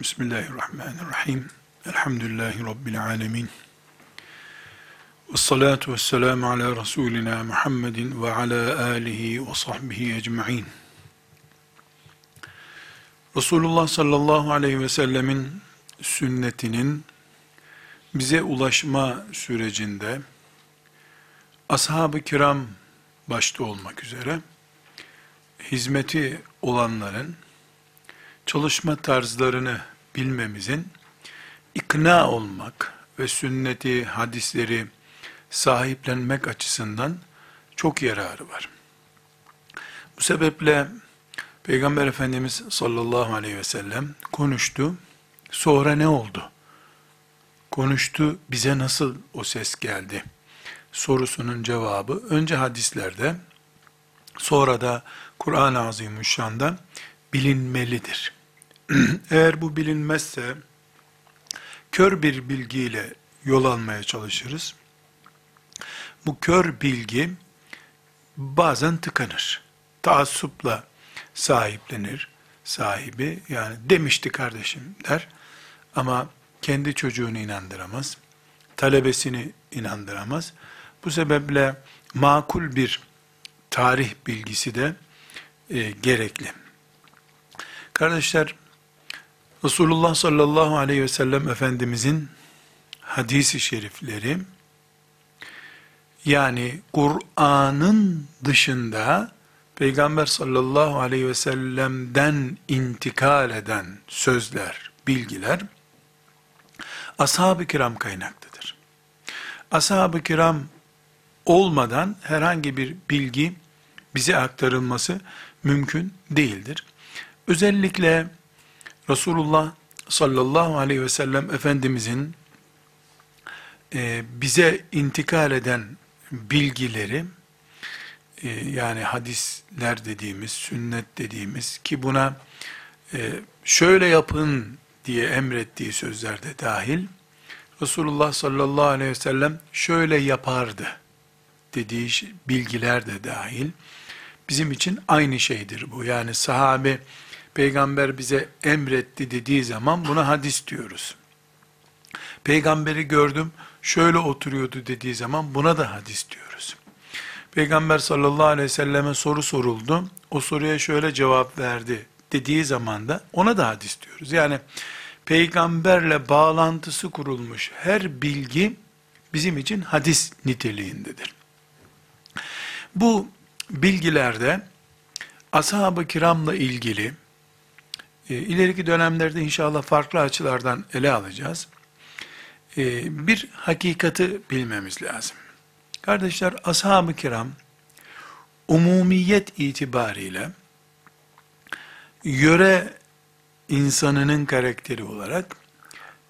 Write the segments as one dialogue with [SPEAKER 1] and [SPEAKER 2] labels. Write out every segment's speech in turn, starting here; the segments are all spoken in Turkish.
[SPEAKER 1] Bismillahirrahmanirrahim. Elhamdülillahi Rabbil alemin. Ve salatu ve selamu ala Resulina Muhammedin ve ala alihi ve sahbihi ecma'in. Resulullah sallallahu aleyhi ve sellemin sünnetinin bize ulaşma sürecinde ashab-ı kiram başta olmak üzere hizmeti olanların çalışma tarzlarını bilmemizin ikna olmak ve sünneti, hadisleri sahiplenmek açısından çok yararı var. Bu sebeple Peygamber Efendimiz sallallahu aleyhi ve sellem konuştu. Sonra ne oldu? Konuştu, bize nasıl o ses geldi? Sorusunun cevabı önce hadislerde, sonra da Kur'an-ı Azimüşşan'da bilinmelidir. Eğer bu bilinmezse, kör bir bilgiyle yol almaya çalışırız. Bu kör bilgi bazen tıkanır. Taassupla sahiplenir sahibi. Yani demişti kardeşim der. Ama kendi çocuğunu inandıramaz. Talebesini inandıramaz. Bu sebeple makul bir tarih bilgisi de e, gerekli. Kardeşler, Resulullah sallallahu aleyhi ve sellem Efendimizin hadisi şerifleri, yani Kur'an'ın dışında Peygamber sallallahu aleyhi ve sellem'den intikal eden sözler, bilgiler, ashab-ı kiram kaynaklıdır. Ashab-ı kiram olmadan herhangi bir bilgi bize aktarılması mümkün değildir. Özellikle Resulullah sallallahu aleyhi ve sellem Efendimizin e, bize intikal eden bilgileri, e, yani hadisler dediğimiz, sünnet dediğimiz ki buna e, şöyle yapın diye emrettiği sözlerde dahil, Resulullah sallallahu aleyhi ve sellem şöyle yapardı dediği bilgiler de dahil, bizim için aynı şeydir bu. Yani sahabe, peygamber bize emretti dediği zaman buna hadis diyoruz. Peygamberi gördüm, şöyle oturuyordu dediği zaman buna da hadis diyoruz. Peygamber sallallahu aleyhi ve selleme soru soruldu, o soruya şöyle cevap verdi dediği zaman da ona da hadis diyoruz. Yani peygamberle bağlantısı kurulmuş her bilgi bizim için hadis niteliğindedir. Bu bilgilerde ashab-ı kiramla ilgili e, ileriki dönemlerde inşallah farklı açılardan ele alacağız. E, bir hakikati bilmemiz lazım. Kardeşler ashab-ı kiram umumiyet itibariyle yöre insanının karakteri olarak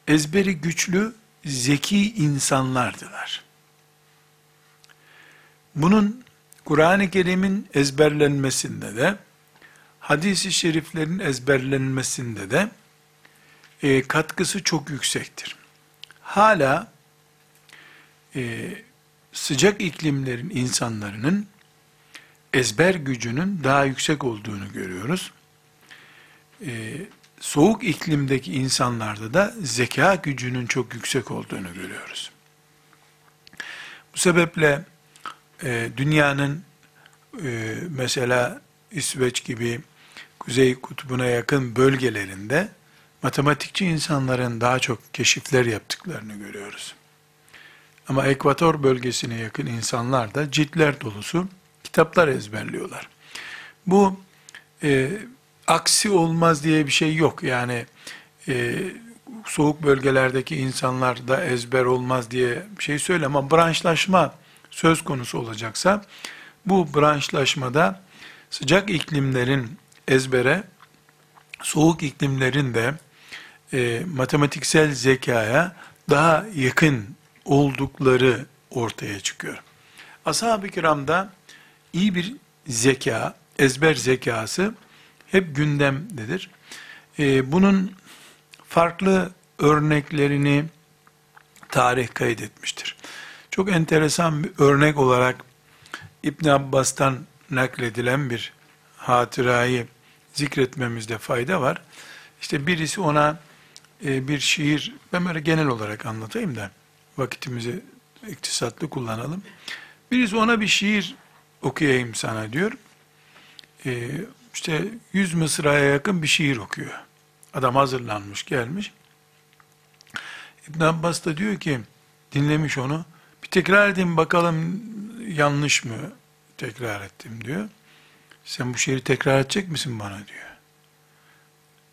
[SPEAKER 1] ezberi güçlü, zeki insanlardılar. Bunun Kur'an-ı Kerim'in ezberlenmesinde de, hadis-i şeriflerin ezberlenmesinde de e, katkısı çok yüksektir. Hala e, sıcak iklimlerin insanların ezber gücünün daha yüksek olduğunu görüyoruz. E, soğuk iklimdeki insanlarda da zeka gücünün çok yüksek olduğunu görüyoruz. Bu sebeple e, dünyanın e, mesela İsveç gibi Kuzey Kutbu'na yakın bölgelerinde matematikçi insanların daha çok keşifler yaptıklarını görüyoruz. Ama ekvator bölgesine yakın insanlar da ciltler dolusu kitaplar ezberliyorlar. Bu e, aksi olmaz diye bir şey yok. Yani e, soğuk bölgelerdeki insanlar da ezber olmaz diye bir şey söyle ama branşlaşma söz konusu olacaksa bu branşlaşmada sıcak iklimlerin ezbere, soğuk iklimlerin de e, matematiksel zekaya daha yakın oldukları ortaya çıkıyor. Ashab-ı kiramda iyi bir zeka, ezber zekası hep gündemdedir. E, bunun farklı örneklerini tarih kaydetmiştir. Çok enteresan bir örnek olarak İbn Abbas'tan nakledilen bir hatırayı zikretmemizde fayda var. İşte birisi ona e, bir şiir, ben böyle genel olarak anlatayım da vakitimizi iktisatlı kullanalım. Birisi ona bir şiir okuyayım sana diyor. E, işte 100 mısraya yakın bir şiir okuyor. Adam hazırlanmış gelmiş. İbn Abbas da diyor ki dinlemiş onu. Bir tekrar edeyim bakalım yanlış mı tekrar ettim diyor. Sen bu şiiri tekrar edecek misin bana diyor.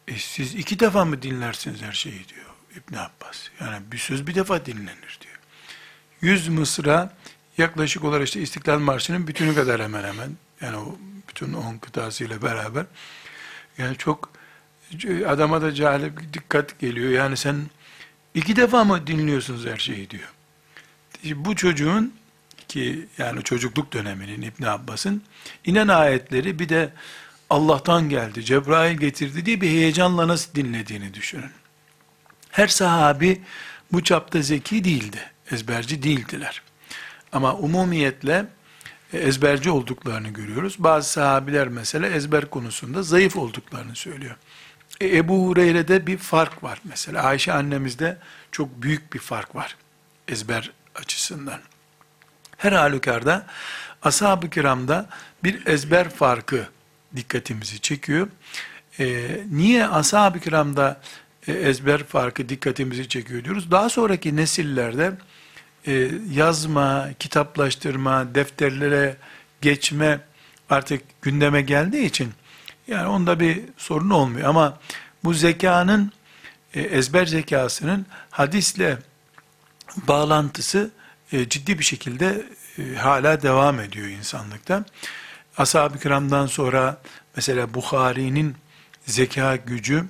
[SPEAKER 1] E siz iki defa mı dinlersiniz her şeyi diyor İbn Abbas. Yani bir söz bir defa dinlenir diyor. Yüz mısra yaklaşık olarak işte İstiklal Marşı'nın bütünü kadar hemen hemen. Yani o bütün on kıtasıyla beraber. Yani çok adama da cahil dikkat geliyor. Yani sen iki defa mı dinliyorsunuz her şeyi diyor. Bu çocuğun ki yani çocukluk döneminin İbn Abbas'ın inen ayetleri bir de Allah'tan geldi, Cebrail getirdi diye bir heyecanla nasıl dinlediğini düşünün. Her sahabi bu çapta zeki değildi, ezberci değildiler. Ama umumiyetle e, ezberci olduklarını görüyoruz. Bazı sahabiler mesela ezber konusunda zayıf olduklarını söylüyor. E, Ebu Hureyre'de bir fark var mesela. Ayşe annemizde çok büyük bir fark var ezber açısından. Her halükarda ashab-ı kiramda bir ezber farkı dikkatimizi çekiyor. Ee, niye ashab-ı kiramda e, ezber farkı dikkatimizi çekiyor diyoruz. Daha sonraki nesillerde e, yazma, kitaplaştırma, defterlere geçme artık gündeme geldiği için yani onda bir sorun olmuyor. Ama bu zekanın, e, ezber zekasının hadisle bağlantısı e, ciddi bir şekilde e, hala devam ediyor insanlıkta. Ashab-ı kiramdan sonra mesela Bukhari'nin zeka gücü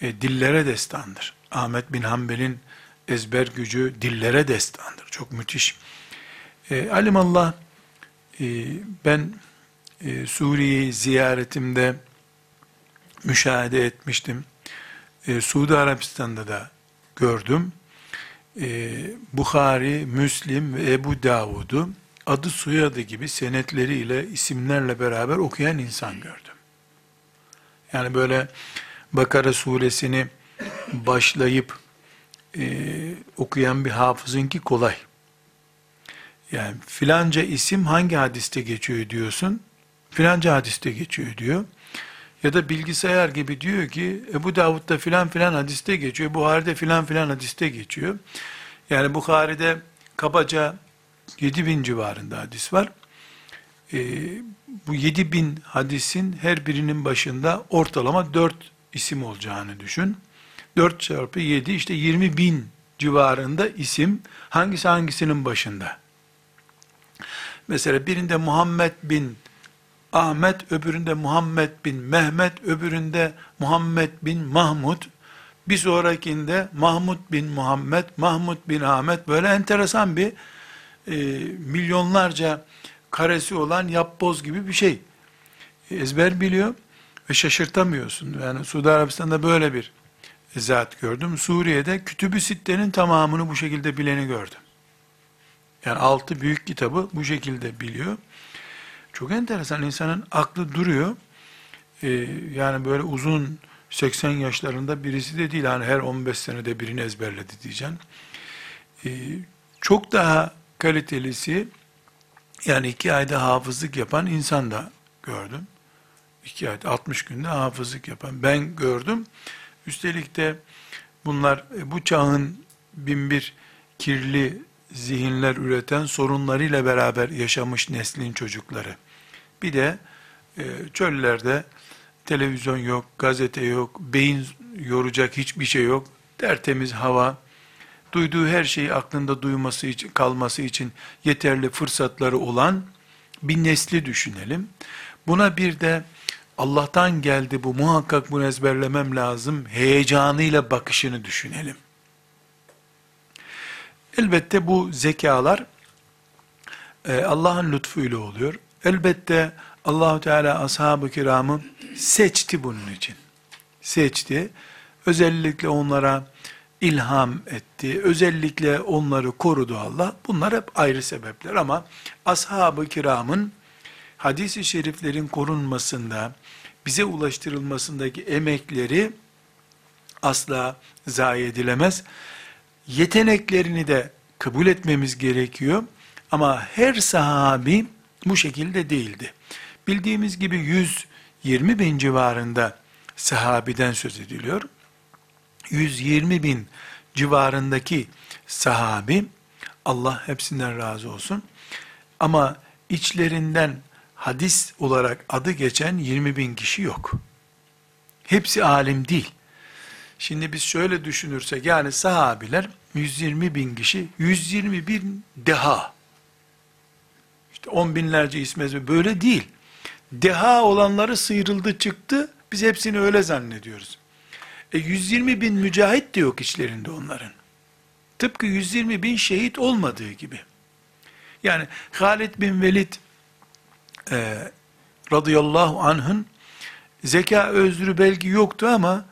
[SPEAKER 1] e, dillere destandır. Ahmet bin Hanbel'in ezber gücü dillere destandır. Çok müthiş. E, alimallah e, ben e, Suriye'yi ziyaretimde müşahede etmiştim. E, Suudi Arabistan'da da gördüm. E, Bukhari, Müslim ve Ebu Davud'u adı soyadı gibi senetleriyle, isimlerle beraber okuyan insan gördüm. Yani böyle Bakara suresini başlayıp e, okuyan bir hafızın ki kolay. Yani filanca isim hangi hadiste geçiyor diyorsun, filanca hadiste geçiyor diyor. Ya da bilgisayar gibi diyor ki Ebu Davud'da filan filan hadiste geçiyor, Buhari'de filan filan hadiste geçiyor. Yani Bukhari'de kabaca 7 bin civarında hadis var. E, bu 7 bin hadisin her birinin başında ortalama 4 isim olacağını düşün. 4 çarpı 7 işte 20 bin civarında isim hangisi hangisinin başında. Mesela birinde Muhammed bin Ahmet, öbüründe Muhammed bin Mehmet, öbüründe Muhammed bin Mahmud, bir sonrakinde Mahmud bin Muhammed, Mahmud bin Ahmet böyle enteresan bir e, milyonlarca karesi olan yapboz gibi bir şey. Ezber biliyor ve şaşırtamıyorsun. Yani Suudi Arabistan'da böyle bir zat gördüm. Suriye'de Kütüb-ü Sitte'nin tamamını bu şekilde bileni gördüm. Yani altı büyük kitabı bu şekilde biliyor. Çok enteresan insanın aklı duruyor. Ee, yani böyle uzun 80 yaşlarında birisi de değil. Hani her 15 senede birini ezberledi diyeceğim. Ee, çok daha kalitelisi yani iki ayda hafızlık yapan insan da gördüm. İki ayda 60 günde hafızlık yapan ben gördüm. Üstelik de bunlar e, bu çağın bin bir kirli zihinler üreten sorunlarıyla beraber yaşamış neslin çocukları. Bir de e, çöllerde televizyon yok, gazete yok, beyin yoracak hiçbir şey yok. Tertemiz hava, duyduğu her şeyi aklında duyması için, kalması için yeterli fırsatları olan bir nesli düşünelim. Buna bir de Allah'tan geldi bu muhakkak bunu ezberlemem lazım heyecanıyla bakışını düşünelim. Elbette bu zekalar e, Allah'ın lütfuyla oluyor. Elbette Allahu Teala ashab-ı kiramı seçti bunun için. Seçti. Özellikle onlara ilham etti. Özellikle onları korudu Allah. Bunlar hep ayrı sebepler ama ashab-ı kiramın hadis-i şeriflerin korunmasında, bize ulaştırılmasındaki emekleri asla zayi edilemez. Yeteneklerini de kabul etmemiz gerekiyor. Ama her sahabi bu şekilde değildi. Bildiğimiz gibi 120 bin civarında sahabiden söz ediliyor. 120 bin civarındaki sahabi, Allah hepsinden razı olsun. Ama içlerinden hadis olarak adı geçen 20 bin kişi yok. Hepsi alim değil. Şimdi biz şöyle düşünürsek, yani sahabiler 120 bin kişi, 120 bin deha. On binlerce ismi böyle değil. Deha olanları sıyrıldı çıktı, biz hepsini öyle zannediyoruz. E 120 bin mücahit de yok içlerinde onların. Tıpkı 120 bin şehit olmadığı gibi. Yani Halid bin Velid e, radıyallahu anh'ın zeka özrü belki yoktu ama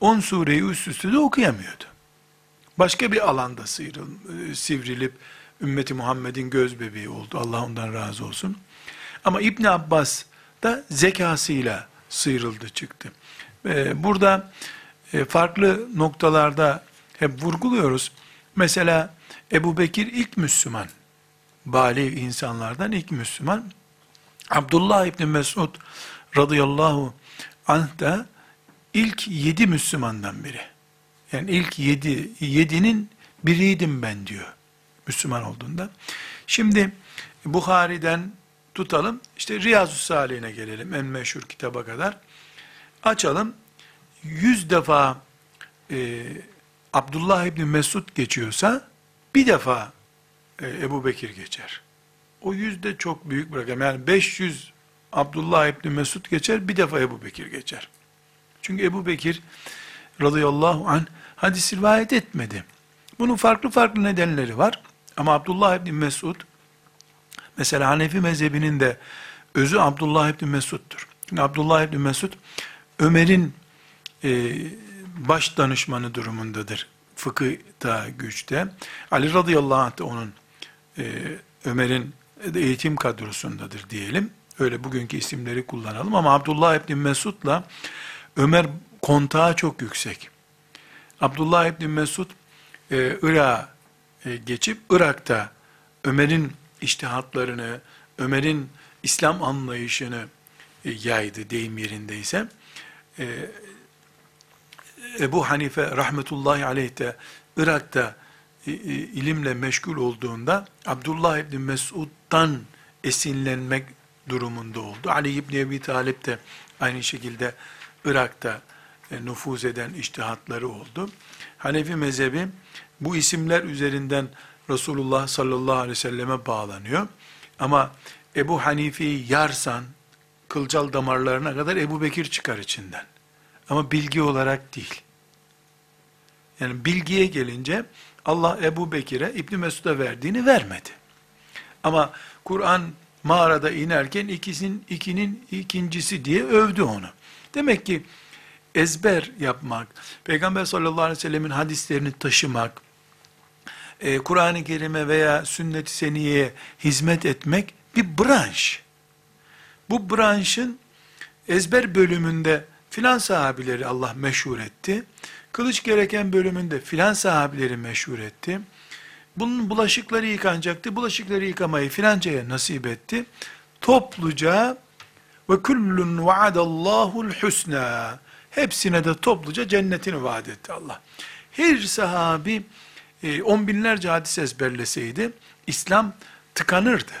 [SPEAKER 1] 10 sureyi üst üste de okuyamıyordu. Başka bir alanda sıyrıl, e, sivrilip ümmeti Muhammed'in göz bebeği oldu. Allah ondan razı olsun. Ama İbn Abbas da zekasıyla sıyrıldı çıktı. E, burada e, farklı noktalarda hep vurguluyoruz. Mesela Ebu Bekir ilk Müslüman. Bali insanlardan ilk Müslüman. Abdullah İbni Mesud radıyallahu anh da ilk yedi Müslümandan biri. Yani ilk yedi, yedinin biriydim ben diyor. Müslüman olduğunda. Şimdi Bukhari'den tutalım. İşte Riyazu Salih'ine gelelim. En meşhur kitaba kadar. Açalım. Yüz defa e, Abdullah İbni Mesud geçiyorsa bir defa e, Ebu Bekir geçer. O yüzde çok büyük bir rakam. Yani 500 Abdullah İbni Mesud geçer, bir defa Ebu Bekir geçer. Çünkü Ebu Bekir radıyallahu anh hadis rivayet etmedi. Bunun farklı farklı nedenleri var. Ama Abdullah İbni Mesud, mesela Hanefi mezhebinin de özü Abdullah İbni Mesud'dur. Çünkü Abdullah İbni Mesud, Ömer'in e, baş danışmanı durumundadır. Fıkıhta, güçte. Ali radıyallahu anh da onun e, Ömer'in eğitim kadrosundadır diyelim. Öyle bugünkü isimleri kullanalım ama Abdullah İbni Mesud'la Ömer kontağı çok yüksek. Abdullah İbni Mesud e, Irak'a geçip Irak'ta Ömer'in iştihatlarını, Ömer'in İslam anlayışını e, yaydı deyim yerindeyse. E, Ebu Hanife rahmetullahi aleyh de Irak'ta e, e, ilimle meşgul olduğunda Abdullah İbni Mesud'dan esinlenmek durumunda oldu. Ali İbni Ebi Talip de aynı şekilde Irak'ta e, nüfuz eden iştihatları oldu. Hanefi mezhebi bu isimler üzerinden Resulullah sallallahu aleyhi ve selleme bağlanıyor. Ama Ebu Hanife'yi yarsan, kılcal damarlarına kadar Ebu Bekir çıkar içinden. Ama bilgi olarak değil. Yani bilgiye gelince Allah Ebu Bekir'e İbni Mesud'a verdiğini vermedi. Ama Kur'an mağarada inerken ikisinin ikinin ikincisi diye övdü onu. Demek ki ezber yapmak, Peygamber sallallahu aleyhi ve sellemin hadislerini taşımak, e, Kur'an-ı Kerim'e veya sünnet-i seniyeye hizmet etmek bir branş. Bu branşın ezber bölümünde filan sahabileri Allah meşhur etti. Kılıç gereken bölümünde filan sahabileri meşhur etti. Bunun bulaşıkları yıkanacaktı. Bulaşıkları yıkamayı filancaya nasip etti. Topluca ve kullun vaadallahu'l husna. Hepsine de topluca cennetini vaat etti Allah. Her sahabi e, on binlerce hadis ezberleseydi İslam tıkanırdı.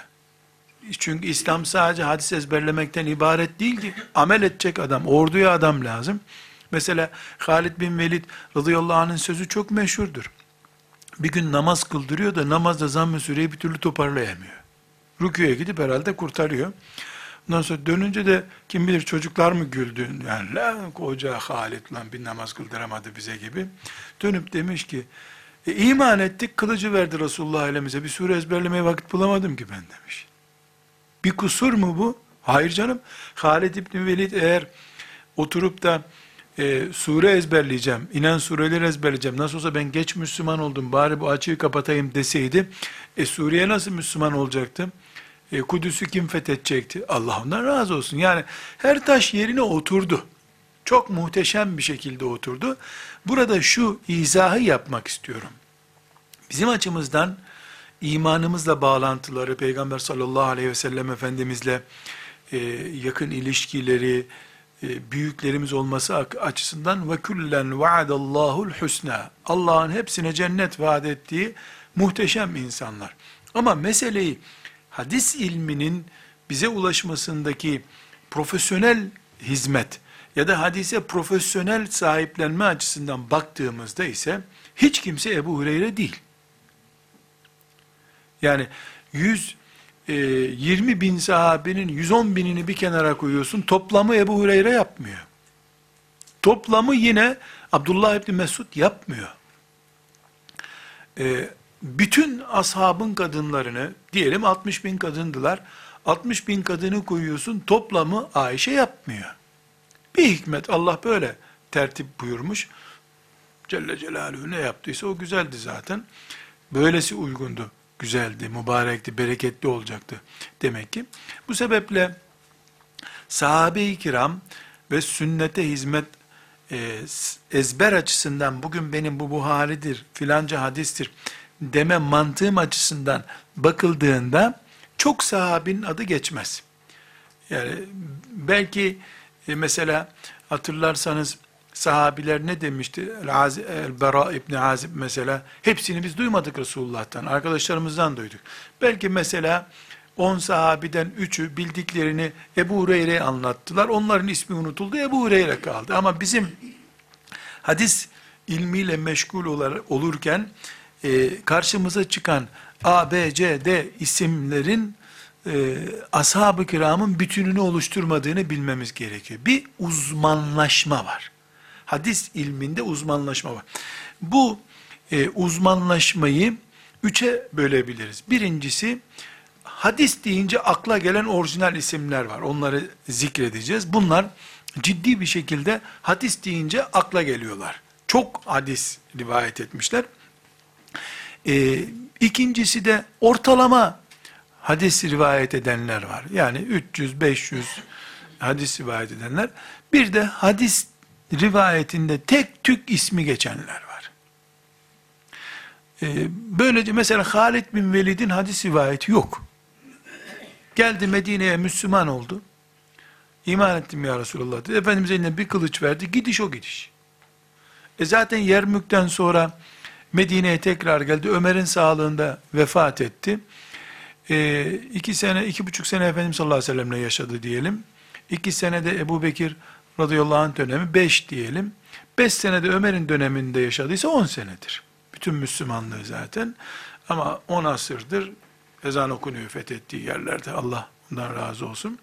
[SPEAKER 1] Çünkü İslam sadece hadis ezberlemekten ibaret değil ki amel edecek adam, orduya adam lazım. Mesela Halid bin Velid radıyallahu anh'ın sözü çok meşhurdur. Bir gün namaz kıldırıyor da namazda zamm-ı süreyi bir türlü toparlayamıyor. Rüküye gidip herhalde kurtarıyor. Ondan sonra dönünce de kim bilir çocuklar mı güldü? Yani la koca Halid lan bir namaz kıldıramadı bize gibi. Dönüp demiş ki e, iman ettik kılıcı verdi Resulullah elimize bir sure ezberlemeye vakit bulamadım ki ben demiş. Bir kusur mu bu? Hayır canım. Halid İbni Velid eğer oturup da e, sure ezberleyeceğim, inen sureleri ezberleyeceğim, nasıl olsa ben geç Müslüman oldum, bari bu açığı kapatayım deseydi, e Suriye nasıl Müslüman olacaktı? E, Kudüs'ü kim fethedecekti? Allah ondan razı olsun. Yani her taş yerine oturdu. Çok muhteşem bir şekilde oturdu. Burada şu izahı yapmak istiyorum. Bizim açımızdan imanımızla bağlantıları, Peygamber sallallahu aleyhi ve sellem Efendimizle e, yakın ilişkileri, e, büyüklerimiz olması açısından ve küllen vaadallahu'l husna. Allah'ın hepsine cennet vaat ettiği muhteşem insanlar. Ama meseleyi hadis ilminin bize ulaşmasındaki profesyonel hizmet ya da hadise profesyonel sahiplenme açısından baktığımızda ise hiç kimse Ebu Hureyre değil. Yani 100 e, 20 bin sahabenin 110 binini bir kenara koyuyorsun. Toplamı Ebu Hureyre yapmıyor. Toplamı yine Abdullah İbni Mesud yapmıyor. E, bütün ashabın kadınlarını, diyelim 60 bin kadındılar, 60 bin kadını koyuyorsun, toplamı Ayşe yapmıyor. Bir hikmet Allah böyle tertip buyurmuş. Celle Celaluhu ne yaptıysa o güzeldi zaten. Böylesi uygundu güzeldi, mübarekti, bereketli olacaktı demek ki. Bu sebeple sahabe-i kiram ve sünnete hizmet e, ezber açısından bugün benim bu Buhari'dir, filanca hadistir deme mantığım açısından bakıldığında çok sahabinin adı geçmez. Yani belki e, mesela hatırlarsanız sahabiler ne demişti? El-Bera İbni Azib mesela. Hepsini biz duymadık Resulullah'tan. Arkadaşlarımızdan duyduk. Belki mesela 10 sahabiden 3'ü bildiklerini Ebu Hureyre'ye anlattılar. Onların ismi unutuldu. Ebu Hureyre kaldı. Ama bizim hadis ilmiyle meşgul olurken e, karşımıza çıkan A, B, C, D isimlerin e, ashab-ı kiramın bütününü oluşturmadığını bilmemiz gerekiyor. Bir uzmanlaşma var hadis ilminde uzmanlaşma var. Bu e, uzmanlaşmayı üçe bölebiliriz. Birincisi, hadis deyince akla gelen orijinal isimler var. Onları zikredeceğiz. Bunlar ciddi bir şekilde hadis deyince akla geliyorlar. Çok hadis rivayet etmişler. E, ikincisi de ortalama hadis rivayet edenler var. Yani 300-500 hadis rivayet edenler. Bir de hadis rivayetinde tek tük ismi geçenler var. Ee, böylece mesela Halid bin Velid'in hadis rivayeti yok. Geldi Medine'ye Müslüman oldu. İman ettim ya Resulallah dedi. Efendimiz eline bir kılıç verdi. Gidiş o gidiş. E zaten Yermük'ten sonra Medine'ye tekrar geldi. Ömer'in sağlığında vefat etti. E, iki sene, iki buçuk sene Efendimiz sallallahu aleyhi ve sellemle yaşadı diyelim. İki sene de Ebu Bekir radıyallahu anh dönemi 5 diyelim. 5 senede Ömer'in döneminde yaşadıysa 10 senedir. Bütün Müslümanlığı zaten. Ama 10 asırdır ezan okunuyor fethettiği yerlerde. Allah ondan razı olsun.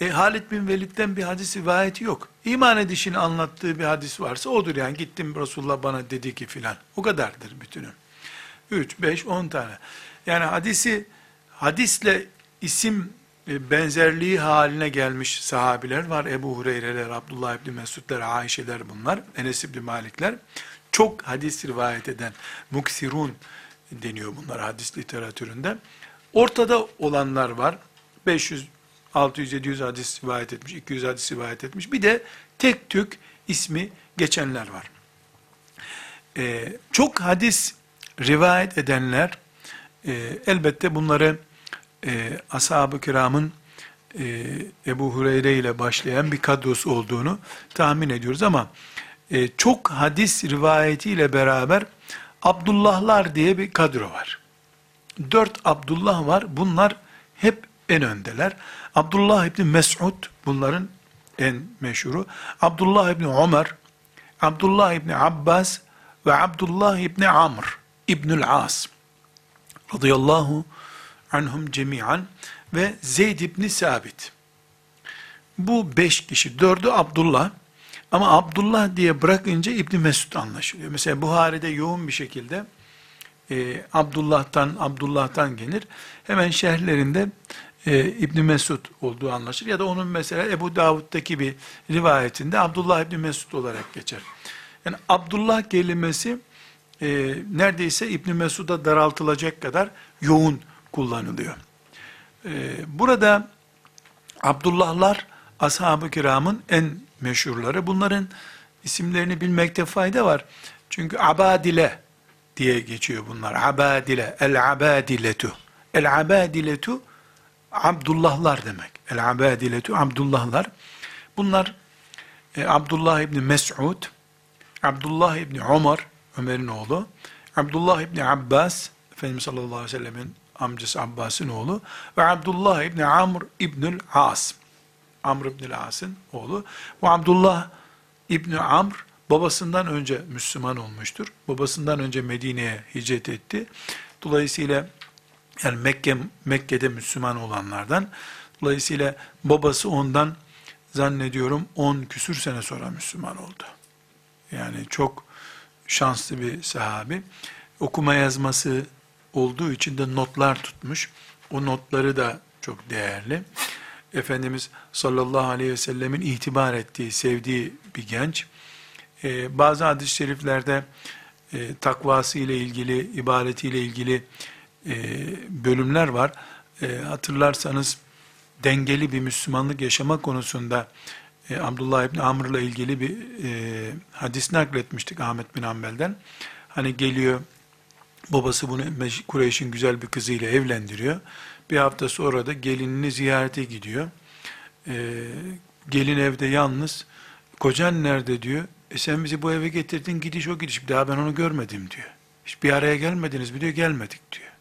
[SPEAKER 1] E, Halid bin Velid'den bir hadis rivayeti yok. İman edişini anlattığı bir hadis varsa odur yani. Gittim Resulullah bana dedi ki filan. O kadardır bütünü. 3, 5, 10 tane. Yani hadisi hadisle isim e, benzerliği haline gelmiş sahabiler var. Ebu Hureyre'ler, Abdullah İbni Mesud'lar, Ayşe'ler bunlar, Enes İbni Malik'ler. Çok hadis rivayet eden, muksirun deniyor bunlar hadis literatüründe. Ortada olanlar var. 500, 600, 700 hadis rivayet etmiş, 200 hadis rivayet etmiş. Bir de tek tük ismi geçenler var. Ee, çok hadis rivayet edenler, e, elbette bunları e, ashab-ı kiramın e, Ebu Hureyre ile başlayan bir kadrosu olduğunu tahmin ediyoruz ama e, çok hadis rivayetiyle beraber Abdullahlar diye bir kadro var. Dört Abdullah var. Bunlar hep en öndeler. Abdullah İbni Mes'ud bunların en meşhuru. Abdullah İbni Ömer, Abdullah İbni Abbas ve Abdullah İbni Amr İbnül As radıyallahu anhum cemiyan ve Zeyd ibn Sabit. Bu beş kişi, dördü Abdullah. Ama Abdullah diye bırakınca İbn Mesud anlaşılıyor. Mesela Buhari'de yoğun bir şekilde e, Abdullah'tan Abdullah'tan gelir. Hemen şerhlerinde e, İbn Mesud olduğu anlaşılır. Ya da onun mesela Ebu Davud'daki bir rivayetinde Abdullah İbn Mesud olarak geçer. Yani Abdullah kelimesi e, neredeyse İbn Mesud'a daraltılacak kadar yoğun kullanılıyor. Ee, burada Abdullahlar ashab-ı kiramın en meşhurları. Bunların isimlerini bilmekte fayda var. Çünkü abadile diye geçiyor bunlar. Abadile, el abadiletu. El abadiletu Abdullahlar demek. El abadiletu Abdullahlar. Bunlar e, Abdullah İbni Mes'ud, Abdullah İbni Ömer, Ömer'in oğlu, Abdullah İbni Abbas, Efendimiz sallallahu aleyhi ve sellemin amcası Abbas'ın oğlu ve Abdullah İbni Amr İbnül As, Amr İbnül As'ın oğlu. Bu Abdullah İbni Amr babasından önce Müslüman olmuştur. Babasından önce Medine'ye hicret etti. Dolayısıyla yani Mekke Mekke'de Müslüman olanlardan. Dolayısıyla babası ondan zannediyorum 10 küsür sene sonra Müslüman oldu. Yani çok şanslı bir sahabi. Okuma yazması olduğu için de notlar tutmuş. O notları da çok değerli. Efendimiz sallallahu aleyhi ve sellemin itibar ettiği, sevdiği bir genç. Ee, bazı hadis-i şeriflerde e, takvası ile ilgili, ibadetiyle ilgili e, bölümler var. E, hatırlarsanız dengeli bir Müslümanlık yaşama konusunda e, Abdullah İbni Amr'la ilgili bir e, hadis nakletmiştik Ahmet bin Ambel'den. Hani geliyor babası bunu Kureyş'in güzel bir kızıyla evlendiriyor. Bir hafta sonra da gelinini ziyarete gidiyor. E, gelin evde yalnız. Kocan nerede diyor. E sen bizi bu eve getirdin gidiş o gidiş. Bir daha ben onu görmedim diyor. Hiç bir araya gelmediniz mi diyor. Gelmedik diyor.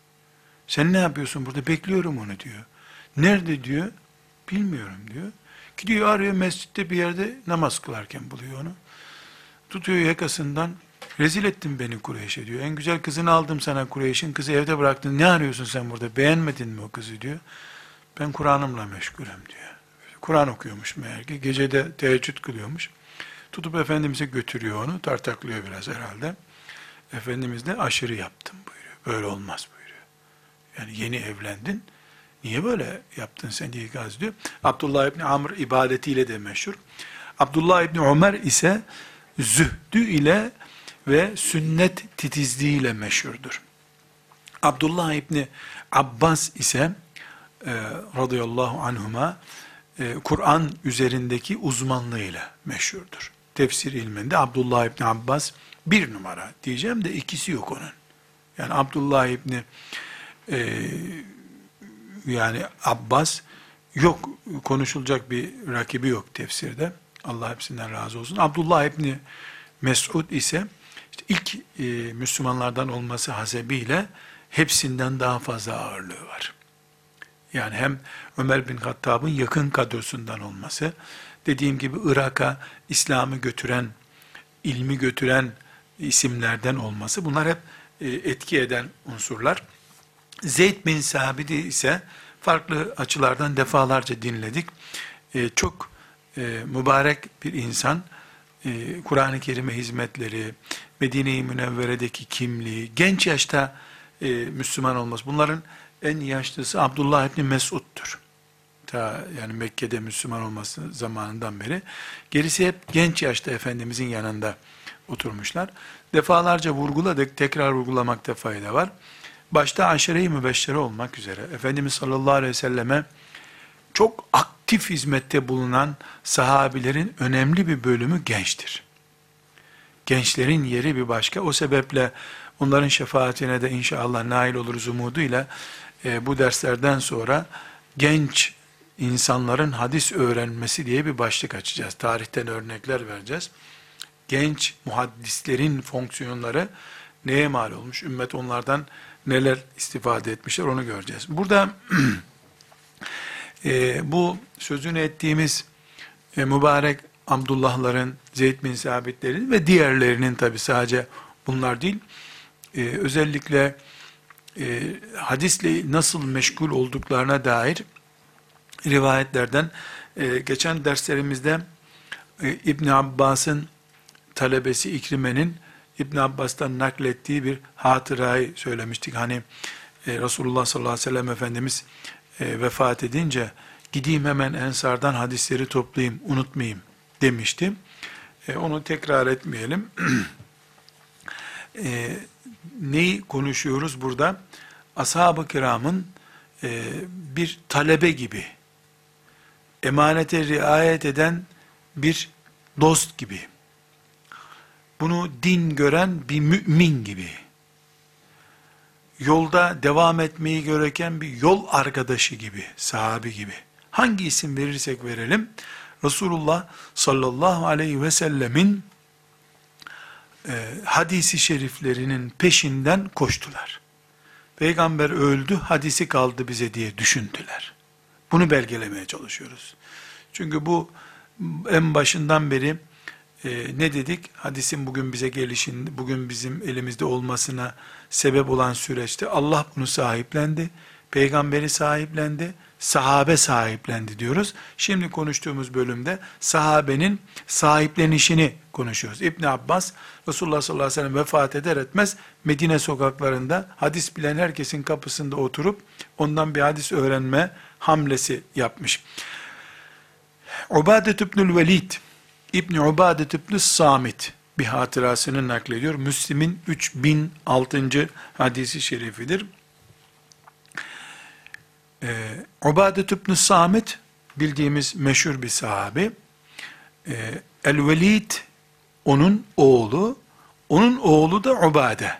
[SPEAKER 1] Sen ne yapıyorsun burada? Bekliyorum onu diyor. Nerede diyor. Bilmiyorum diyor. Gidiyor arıyor mescitte bir yerde namaz kılarken buluyor onu. Tutuyor yakasından. Rezil ettin beni Kureyş'e diyor. En güzel kızını aldım sana Kureyş'in. Kızı evde bıraktın. Ne arıyorsun sen burada? Beğenmedin mi o kızı diyor. Ben Kur'an'ımla meşgulüm diyor. Kur'an okuyormuş meğer ki. Gecede teheccüd kılıyormuş. Tutup Efendimiz'e götürüyor onu. Tartaklıyor biraz herhalde. Efendimiz de aşırı yaptım buyuruyor. Böyle olmaz buyuruyor. Yani yeni evlendin. Niye böyle yaptın sen diye ikaz ediyor. Abdullah İbni Amr ibadetiyle de meşhur. Abdullah İbni Ömer ise zühdü ile ve sünnet titizliğiyle meşhurdur. Abdullah İbni Abbas ise e, radıyallahu anhuma e, Kur'an üzerindeki uzmanlığıyla meşhurdur. Tefsir ilminde Abdullah İbni Abbas bir numara diyeceğim de ikisi yok onun. Yani Abdullah İbni e, yani Abbas yok konuşulacak bir rakibi yok tefsirde. Allah hepsinden razı olsun. Abdullah İbni Mesud ise işte ilk e, Müslümanlardan olması hasebiyle hepsinden daha fazla ağırlığı var. Yani hem Ömer bin Hattab'ın yakın kadrosundan olması, dediğim gibi Irak'a İslam'ı götüren, ilmi götüren isimlerden olması, bunlar hep e, etki eden unsurlar. Zeyd bin Sabit'i ise farklı açılardan defalarca dinledik. E, çok e, mübarek bir insan, e, Kur'an-ı Kerim'e hizmetleri, Medine-i Münevvere'deki kimliği, genç yaşta e, Müslüman olması. Bunların en yaşlısı Abdullah İbni Mesud'dur. Ta yani Mekke'de Müslüman olması zamanından beri. Gerisi hep genç yaşta Efendimizin yanında oturmuşlar. Defalarca vurguladık, tekrar vurgulamakta fayda var. Başta aşere-i mübeşşere olmak üzere Efendimiz sallallahu aleyhi ve selleme çok aktif hizmette bulunan sahabilerin önemli bir bölümü gençtir. Gençlerin yeri bir başka. O sebeple onların şefaatine de inşallah nail oluruz umuduyla e, bu derslerden sonra genç insanların hadis öğrenmesi diye bir başlık açacağız. Tarihten örnekler vereceğiz. Genç muhaddislerin fonksiyonları neye mal olmuş? Ümmet onlardan neler istifade etmişler onu göreceğiz. Burada e, bu sözünü ettiğimiz e, mübarek Abdullahların, Zeyd bin Sabitlerin ve diğerlerinin tabi sadece bunlar değil, e, özellikle e, hadisle nasıl meşgul olduklarına dair rivayetlerden e, geçen derslerimizde e, İbn Abbas'ın talebesi İkrime'nin İbn Abbas'tan naklettiği bir hatırayı söylemiştik. Hani e, Resulullah sallallahu aleyhi ve sellem Efendimiz e, vefat edince gideyim hemen ensardan hadisleri toplayayım, unutmayayım demişti. E, onu tekrar etmeyelim. e, neyi konuşuyoruz burada? Ashab-ı kiramın e, bir talebe gibi emanete riayet eden bir dost gibi. Bunu din gören bir mümin gibi. Yolda devam etmeyi gereken bir yol arkadaşı gibi, sahabi gibi. Hangi isim verirsek verelim, Resulullah sallallahu aleyhi ve sellemin e, hadisi şeriflerinin peşinden koştular. Peygamber öldü, hadisi kaldı bize diye düşündüler. Bunu belgelemeye çalışıyoruz. Çünkü bu en başından beri e, ne dedik? Hadisin bugün bize gelişin, bugün bizim elimizde olmasına sebep olan süreçte Allah bunu sahiplendi. Peygamberi sahiplendi, sahabe sahiplendi diyoruz. Şimdi konuştuğumuz bölümde sahabenin sahiplenişini konuşuyoruz. İbn Abbas Resulullah sallallahu aleyhi ve sellem vefat eder etmez Medine sokaklarında hadis bilen herkesin kapısında oturup ondan bir hadis öğrenme hamlesi yapmış. Ubadet İbnül Velid İbni Ubadet İbni Samit bir hatırasını naklediyor. Müslim'in 3006. hadisi şerifidir. Ee, Ubadet İbni Samit bildiğimiz meşhur bir sahabi. Ee, El-Velid onun oğlu, onun oğlu da Ubade.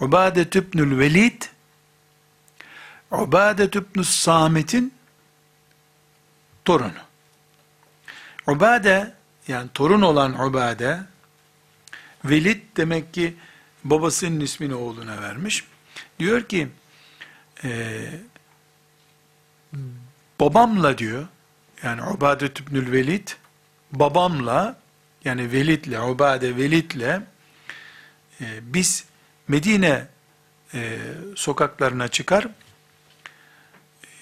[SPEAKER 1] Ubadet İbnül Velid, Ubadet İbnü Samit'in torunu. Ubade, yani torun olan Ubade, Velid demek ki babasının ismini oğluna vermiş. Diyor ki, e, babamla diyor, yani Ubade İbnül Velid, babamla, yani Velid'le, Ubade Velid'le, e, biz Medine e, sokaklarına çıkar,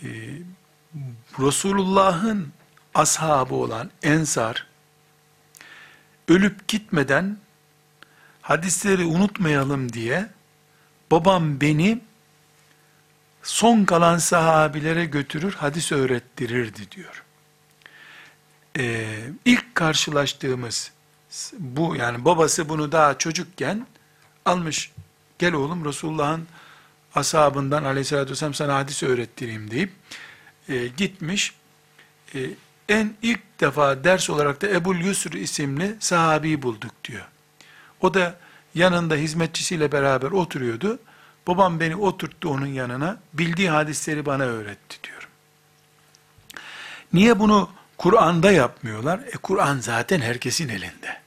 [SPEAKER 1] e, Resulullah'ın ashabı olan Ensar, ölüp gitmeden hadisleri unutmayalım diye, babam beni son kalan sahabilere götürür, hadis öğrettirirdi diyor. Ee, ilk karşılaştığımız bu yani babası bunu daha çocukken almış gel oğlum Resulullah'ın ashabından aleyhissalatü vesselam sana hadis öğrettireyim deyip e, gitmiş e, en ilk defa ders olarak da Ebul Yusr isimli sahabeyi bulduk diyor. O da yanında hizmetçisiyle beraber oturuyordu. Babam beni oturttu onun yanına. Bildiği hadisleri bana öğretti diyor. Niye bunu Kur'an'da yapmıyorlar? E Kur'an zaten herkesin elinde.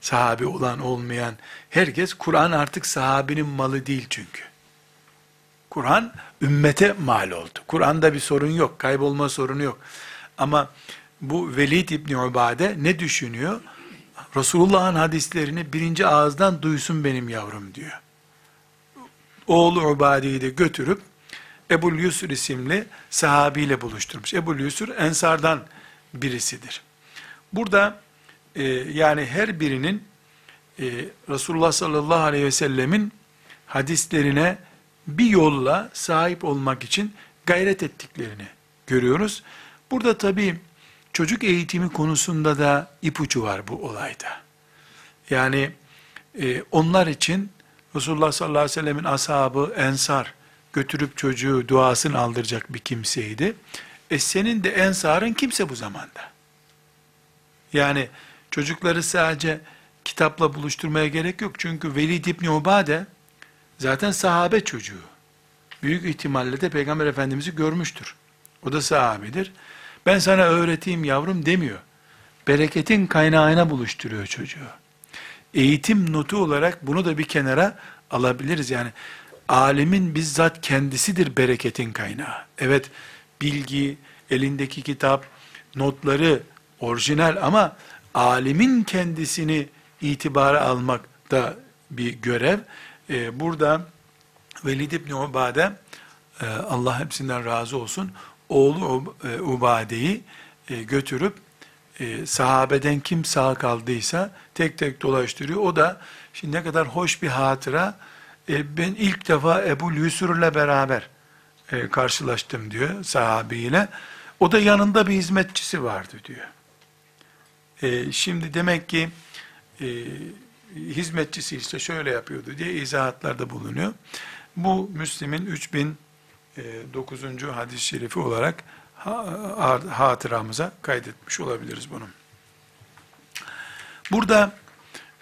[SPEAKER 1] Sahabi olan olmayan herkes, Kur'an artık sahabinin malı değil çünkü. Kur'an ümmete mal oldu. Kur'an'da bir sorun yok, kaybolma sorunu yok. Ama bu Velid İbni Ubade ne düşünüyor? Resulullah'ın hadislerini birinci ağızdan duysun benim yavrum diyor. Oğlu Ubade'yi de götürüp Ebul Yusur isimli sahabiyle buluşturmuş. Ebul Yusur Ensardan birisidir. Burada e, yani her birinin e, Resulullah sallallahu aleyhi ve sellemin hadislerine bir yolla sahip olmak için gayret ettiklerini görüyoruz. Burada tabii çocuk eğitimi konusunda da ipucu var bu olayda. Yani e, onlar için Resulullah sallallahu aleyhi ve sellemin ashabı Ensar götürüp çocuğu duasını aldıracak bir kimseydi. E senin de Ensar'ın kimse bu zamanda. Yani çocukları sadece kitapla buluşturmaya gerek yok. Çünkü Velid İbni Ubade zaten sahabe çocuğu. Büyük ihtimalle de Peygamber Efendimiz'i görmüştür. O da sahabedir. Ben sana öğreteyim yavrum demiyor. Bereketin kaynağına buluşturuyor çocuğu. Eğitim notu olarak bunu da bir kenara alabiliriz. Yani alimin bizzat kendisidir bereketin kaynağı. Evet bilgi, elindeki kitap, notları orijinal ama alimin kendisini itibara almak da bir görev. Ee, burada Velid İbni Ubade, e, Allah hepsinden razı olsun, oğlu e, Ubade'yi e, götürüp e, sahabeden kim sağ kaldıysa tek tek dolaştırıyor. O da şimdi ne kadar hoş bir hatıra. Ben ilk defa Ebu Yusur'la beraber karşılaştım diyor sahabiyle. O da yanında bir hizmetçisi vardı diyor. Şimdi demek ki hizmetçisi işte şöyle yapıyordu diye izahatlarda bulunuyor. Bu Müslim'in 3000 9. hadis-i şerifi olarak ha- hatıramıza kaydetmiş olabiliriz bunu. Burada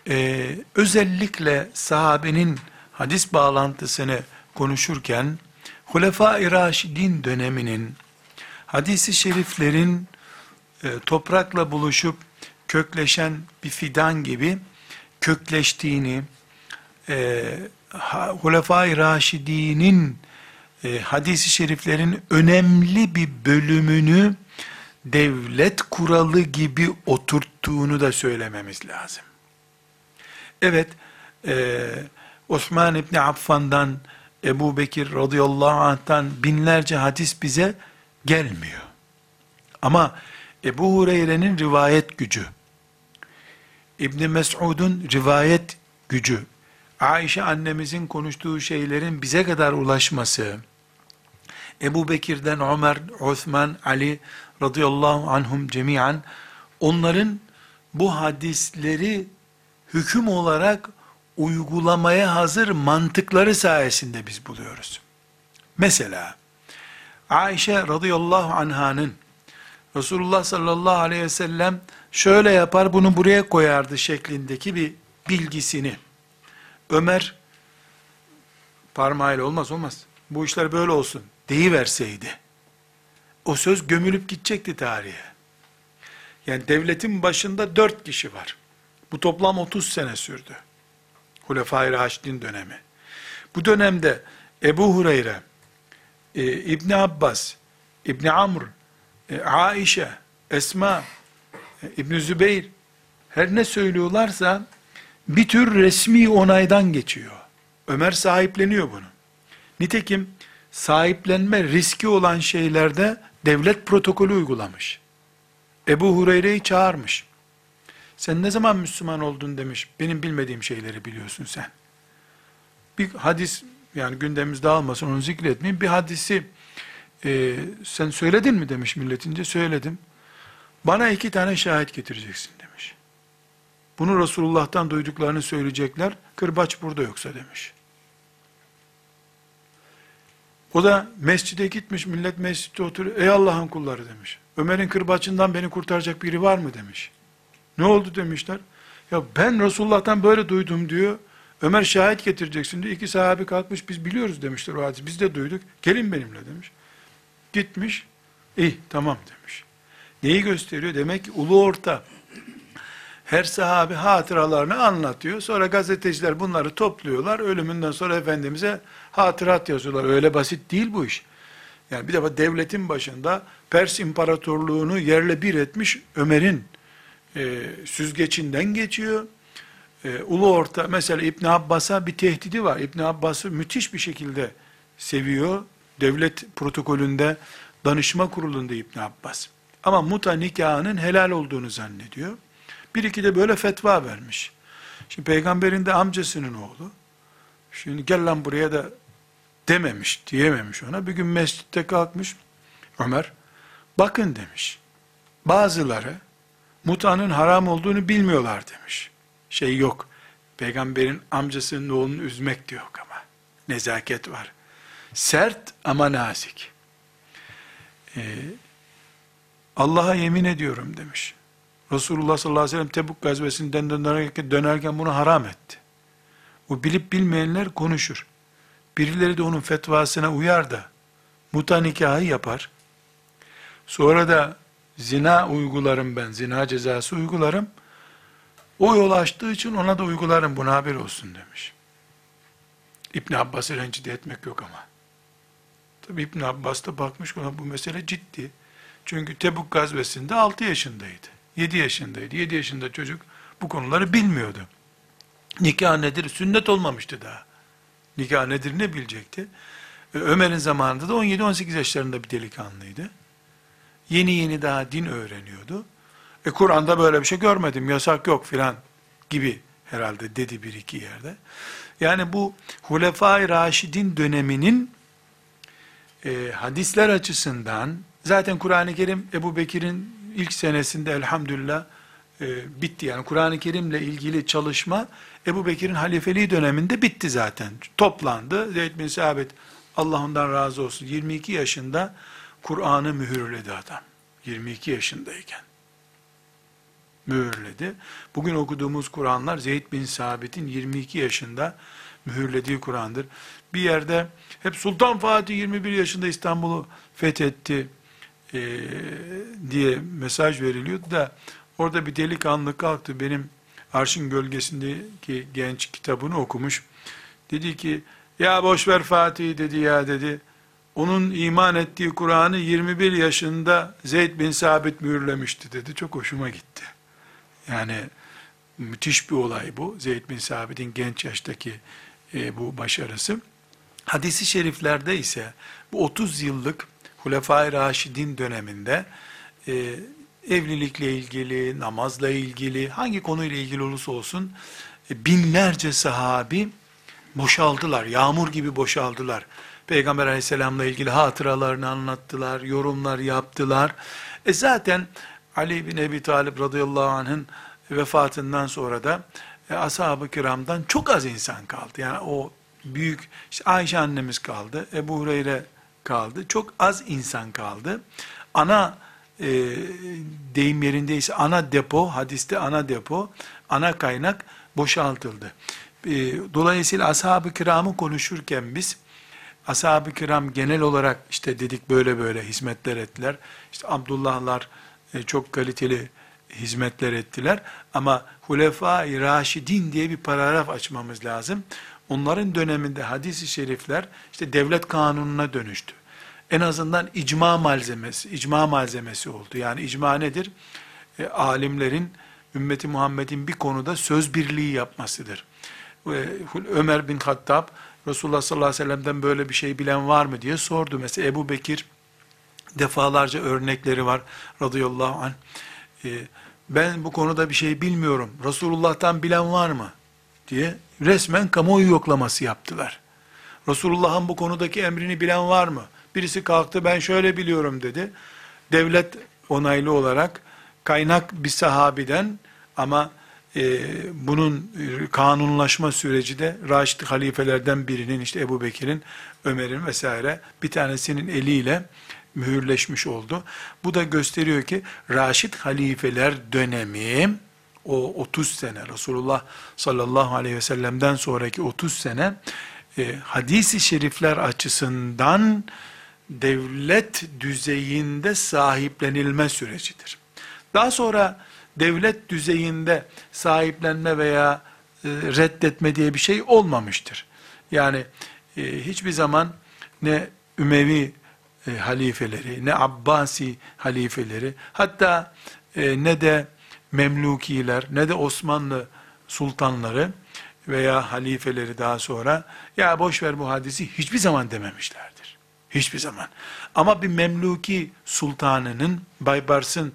[SPEAKER 1] e, özellikle sahabenin hadis bağlantısını konuşurken Hulefai Raşidin döneminin hadisi şeriflerin e, toprakla buluşup kökleşen bir fidan gibi kökleştiğini, e, Hulefai Raşidinin e, hadisi şeriflerin önemli bir bölümünü devlet kuralı gibi oturttuğunu da söylememiz lazım. Evet, e, Osman İbni Affan'dan, Ebu Bekir radıyallahu anh'tan binlerce hadis bize gelmiyor. Ama Ebu Hureyre'nin rivayet gücü, İbni Mes'ud'un rivayet gücü, Ayşe annemizin konuştuğu şeylerin bize kadar ulaşması, Ebu Bekir'den Ömer, Osman, Ali radıyallahu anhum cemiyen onların bu hadisleri hüküm olarak uygulamaya hazır mantıkları sayesinde biz buluyoruz. Mesela Ayşe radıyallahu anhanın Resulullah sallallahu aleyhi ve sellem şöyle yapar bunu buraya koyardı şeklindeki bir bilgisini Ömer parmağıyla olmaz olmaz bu işler böyle olsun deyiverseydi o söz gömülüp gidecekti tarihe. Yani devletin başında dört kişi var. Bu toplam 30 sene sürdü. Hulefai Raşidin dönemi. Bu dönemde Ebu Hureyre, e, İbni Abbas, İbni Amr, e, Aişe, Esma, e, İbni Zübeyir, her ne söylüyorlarsa bir tür resmi onaydan geçiyor. Ömer sahipleniyor bunu. Nitekim sahiplenme riski olan şeylerde devlet protokolü uygulamış. Ebu Hureyre'yi çağırmış. Sen ne zaman Müslüman oldun demiş. Benim bilmediğim şeyleri biliyorsun sen. Bir hadis yani gündemimiz dağılmasın onu zikretmeyeyim. Bir hadisi e, sen söyledin mi demiş milletince. Söyledim. Bana iki tane şahit getireceksin. Bunu Resulullah'tan duyduklarını söyleyecekler. Kırbaç burada yoksa demiş. O da mescide gitmiş, millet mescitte oturuyor. Ey Allah'ın kulları demiş. Ömer'in kırbaçından beni kurtaracak biri var mı demiş. Ne oldu demişler. Ya ben Resulullah'tan böyle duydum diyor. Ömer şahit getireceksin diyor. İki sahabi kalkmış biz biliyoruz demişler o hadis. Biz de duyduk. Gelin benimle demiş. Gitmiş. İyi tamam demiş. Neyi gösteriyor? Demek ki ulu orta. Her sahabi hatıralarını anlatıyor. Sonra gazeteciler bunları topluyorlar. Ölümünden sonra Efendimiz'e hatırat yazıyorlar. Öyle basit değil bu iş. Yani bir defa devletin başında Pers İmparatorluğunu yerle bir etmiş Ömer'in e, süzgecinden geçiyor. E, Ulu Orta, mesela İbn Abbas'a bir tehdidi var. İbn Abbas'ı müthiş bir şekilde seviyor. Devlet protokolünde, danışma kurulunda İbn Abbas. Ama muta nikahının helal olduğunu zannediyor. Bir iki de böyle fetva vermiş. Şimdi peygamberin de amcasının oğlu. Şimdi gel lan buraya da dememiş, diyememiş ona. Bir gün mescitte kalkmış Ömer. Bakın demiş. Bazıları mutanın haram olduğunu bilmiyorlar demiş. Şey yok. Peygamberin amcasının oğlunu üzmek de yok ama. Nezaket var. Sert ama nazik. Ee, Allah'a yemin ediyorum demiş. Resulullah sallallahu aleyhi ve sellem Tebuk gazvesinden dönerken, dönerken bunu haram etti. O bilip bilmeyenler konuşur. Birileri de onun fetvasına uyar da muta nikahı yapar. Sonra da zina uygularım ben, zina cezası uygularım. O yol açtığı için ona da uygularım, buna haber olsun demiş. İbn Abbas'ı rencide etmek yok ama. Tabi İbn Abbas da bakmış ona bu mesele ciddi. Çünkü Tebuk gazvesinde 6 yaşındaydı. 7 yaşındaydı. 7 yaşında çocuk bu konuları bilmiyordu. Nikah nedir? Sünnet olmamıştı daha. Nikah nedir ne bilecekti? Ömer'in zamanında da 17-18 yaşlarında bir delikanlıydı. Yeni yeni daha din öğreniyordu. E Kur'an'da böyle bir şey görmedim, yasak yok filan gibi herhalde dedi bir iki yerde. Yani bu Hulefai Raşidin döneminin e, hadisler açısından zaten Kur'an-ı Kerim Ebu Bekir'in ilk senesinde elhamdülillah e, bitti. Yani Kur'an-ı Kerim'le ilgili çalışma Ebu Bekir'in halifeliği döneminde bitti zaten. Toplandı. Zeyd bin Sabit Allah ondan razı olsun 22 yaşında Kur'an'ı mühürledi adam. 22 yaşındayken. Mühürledi. Bugün okuduğumuz Kur'anlar Zeyd bin Sabit'in 22 yaşında mühürlediği Kur'an'dır. Bir yerde hep Sultan Fatih 21 yaşında İstanbul'u fethetti e, diye mesaj veriliyordu da orada bir delikanlı kalktı benim Arşın Gölgesindeki genç kitabını okumuş. Dedi ki ya boş ver Fatih dedi ya dedi. Onun iman ettiği Kur'an'ı 21 yaşında Zeyd bin Sabit mühürlemişti dedi. Çok hoşuma gitti. Yani müthiş bir olay bu. Zeyd bin Sabit'in genç yaştaki e, bu başarısı. Hadisi şeriflerde ise bu 30 yıllık Hulefai Raşidin döneminde e, evlilikle ilgili, namazla ilgili, hangi konuyla ilgili olursa olsun e, binlerce sahabi boşaldılar, yağmur gibi boşaldılar. Peygamber aleyhisselamla ilgili hatıralarını anlattılar, yorumlar yaptılar. E zaten Ali bin Ebi Talib radıyallahu anh'ın vefatından sonra da e, ashab-ı kiramdan çok az insan kaldı. Yani o büyük, işte Ayşe annemiz kaldı, Ebu Hureyre kaldı, çok az insan kaldı. Ana e, deyim yerindeyse ana depo, hadiste ana depo, ana kaynak boşaltıldı. E, dolayısıyla ashab-ı kiramı konuşurken biz, ashab-ı kiram genel olarak işte dedik böyle böyle hizmetler ettiler. İşte Abdullahlar e, çok kaliteli hizmetler ettiler. Ama Hulefai Raşidin diye bir paragraf açmamız lazım. Onların döneminde hadis-i şerifler işte devlet kanununa dönüştü. En azından icma malzemesi, icma malzemesi oldu. Yani icma nedir? E, alimlerin ümmeti Muhammed'in bir konuda söz birliği yapmasıdır. E, Ömer bin Hattab Resulullah sallallahu aleyhi ve sellem'den böyle bir şey bilen var mı diye sordu. Mesela Ebu Bekir defalarca örnekleri var radıyallahu anh. E, ben bu konuda bir şey bilmiyorum. Resulullah'tan bilen var mı? Diye resmen kamuoyu yoklaması yaptılar. Resulullah'ın bu konudaki emrini bilen var mı? Birisi kalktı ben şöyle biliyorum dedi. Devlet onaylı olarak kaynak bir sahabiden ama e, bunun kanunlaşma süreci de Raşid halifelerden birinin işte Ebu Bekir'in, Ömer'in vesaire bir tanesinin eliyle mühürleşmiş oldu. Bu da gösteriyor ki Raşid halifeler dönemi o 30 sene Resulullah sallallahu aleyhi ve sellem'den sonraki 30 sene e, hadisi şerifler açısından devlet düzeyinde sahiplenilme sürecidir. Daha sonra devlet düzeyinde sahiplenme veya e, reddetme diye bir şey olmamıştır. Yani e, hiçbir zaman ne Ümevi e, halifeleri, ne Abbasi halifeleri, hatta e, ne de Memlukiler, ne de Osmanlı sultanları veya halifeleri daha sonra, ya boş ver bu hadisi hiçbir zaman dememişlerdir. Hiçbir zaman. Ama bir Memluki sultanının, Baybars'ın,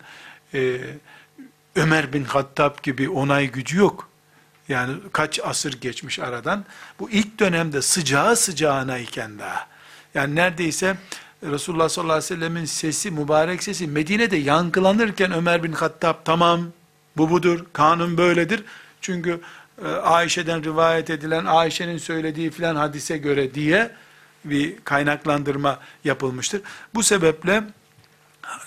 [SPEAKER 1] e, Ömer bin Hattab gibi onay gücü yok. Yani kaç asır geçmiş aradan. Bu ilk dönemde sıcağı sıcağına iken daha. Yani neredeyse Resulullah sallallahu aleyhi ve sellemin sesi, mübarek sesi Medine'de yankılanırken Ömer bin Hattab tamam bu budur, kanun böyledir. Çünkü e, Ayşe'den rivayet edilen Ayşe'nin söylediği filan hadise göre diye bir kaynaklandırma yapılmıştır. Bu sebeple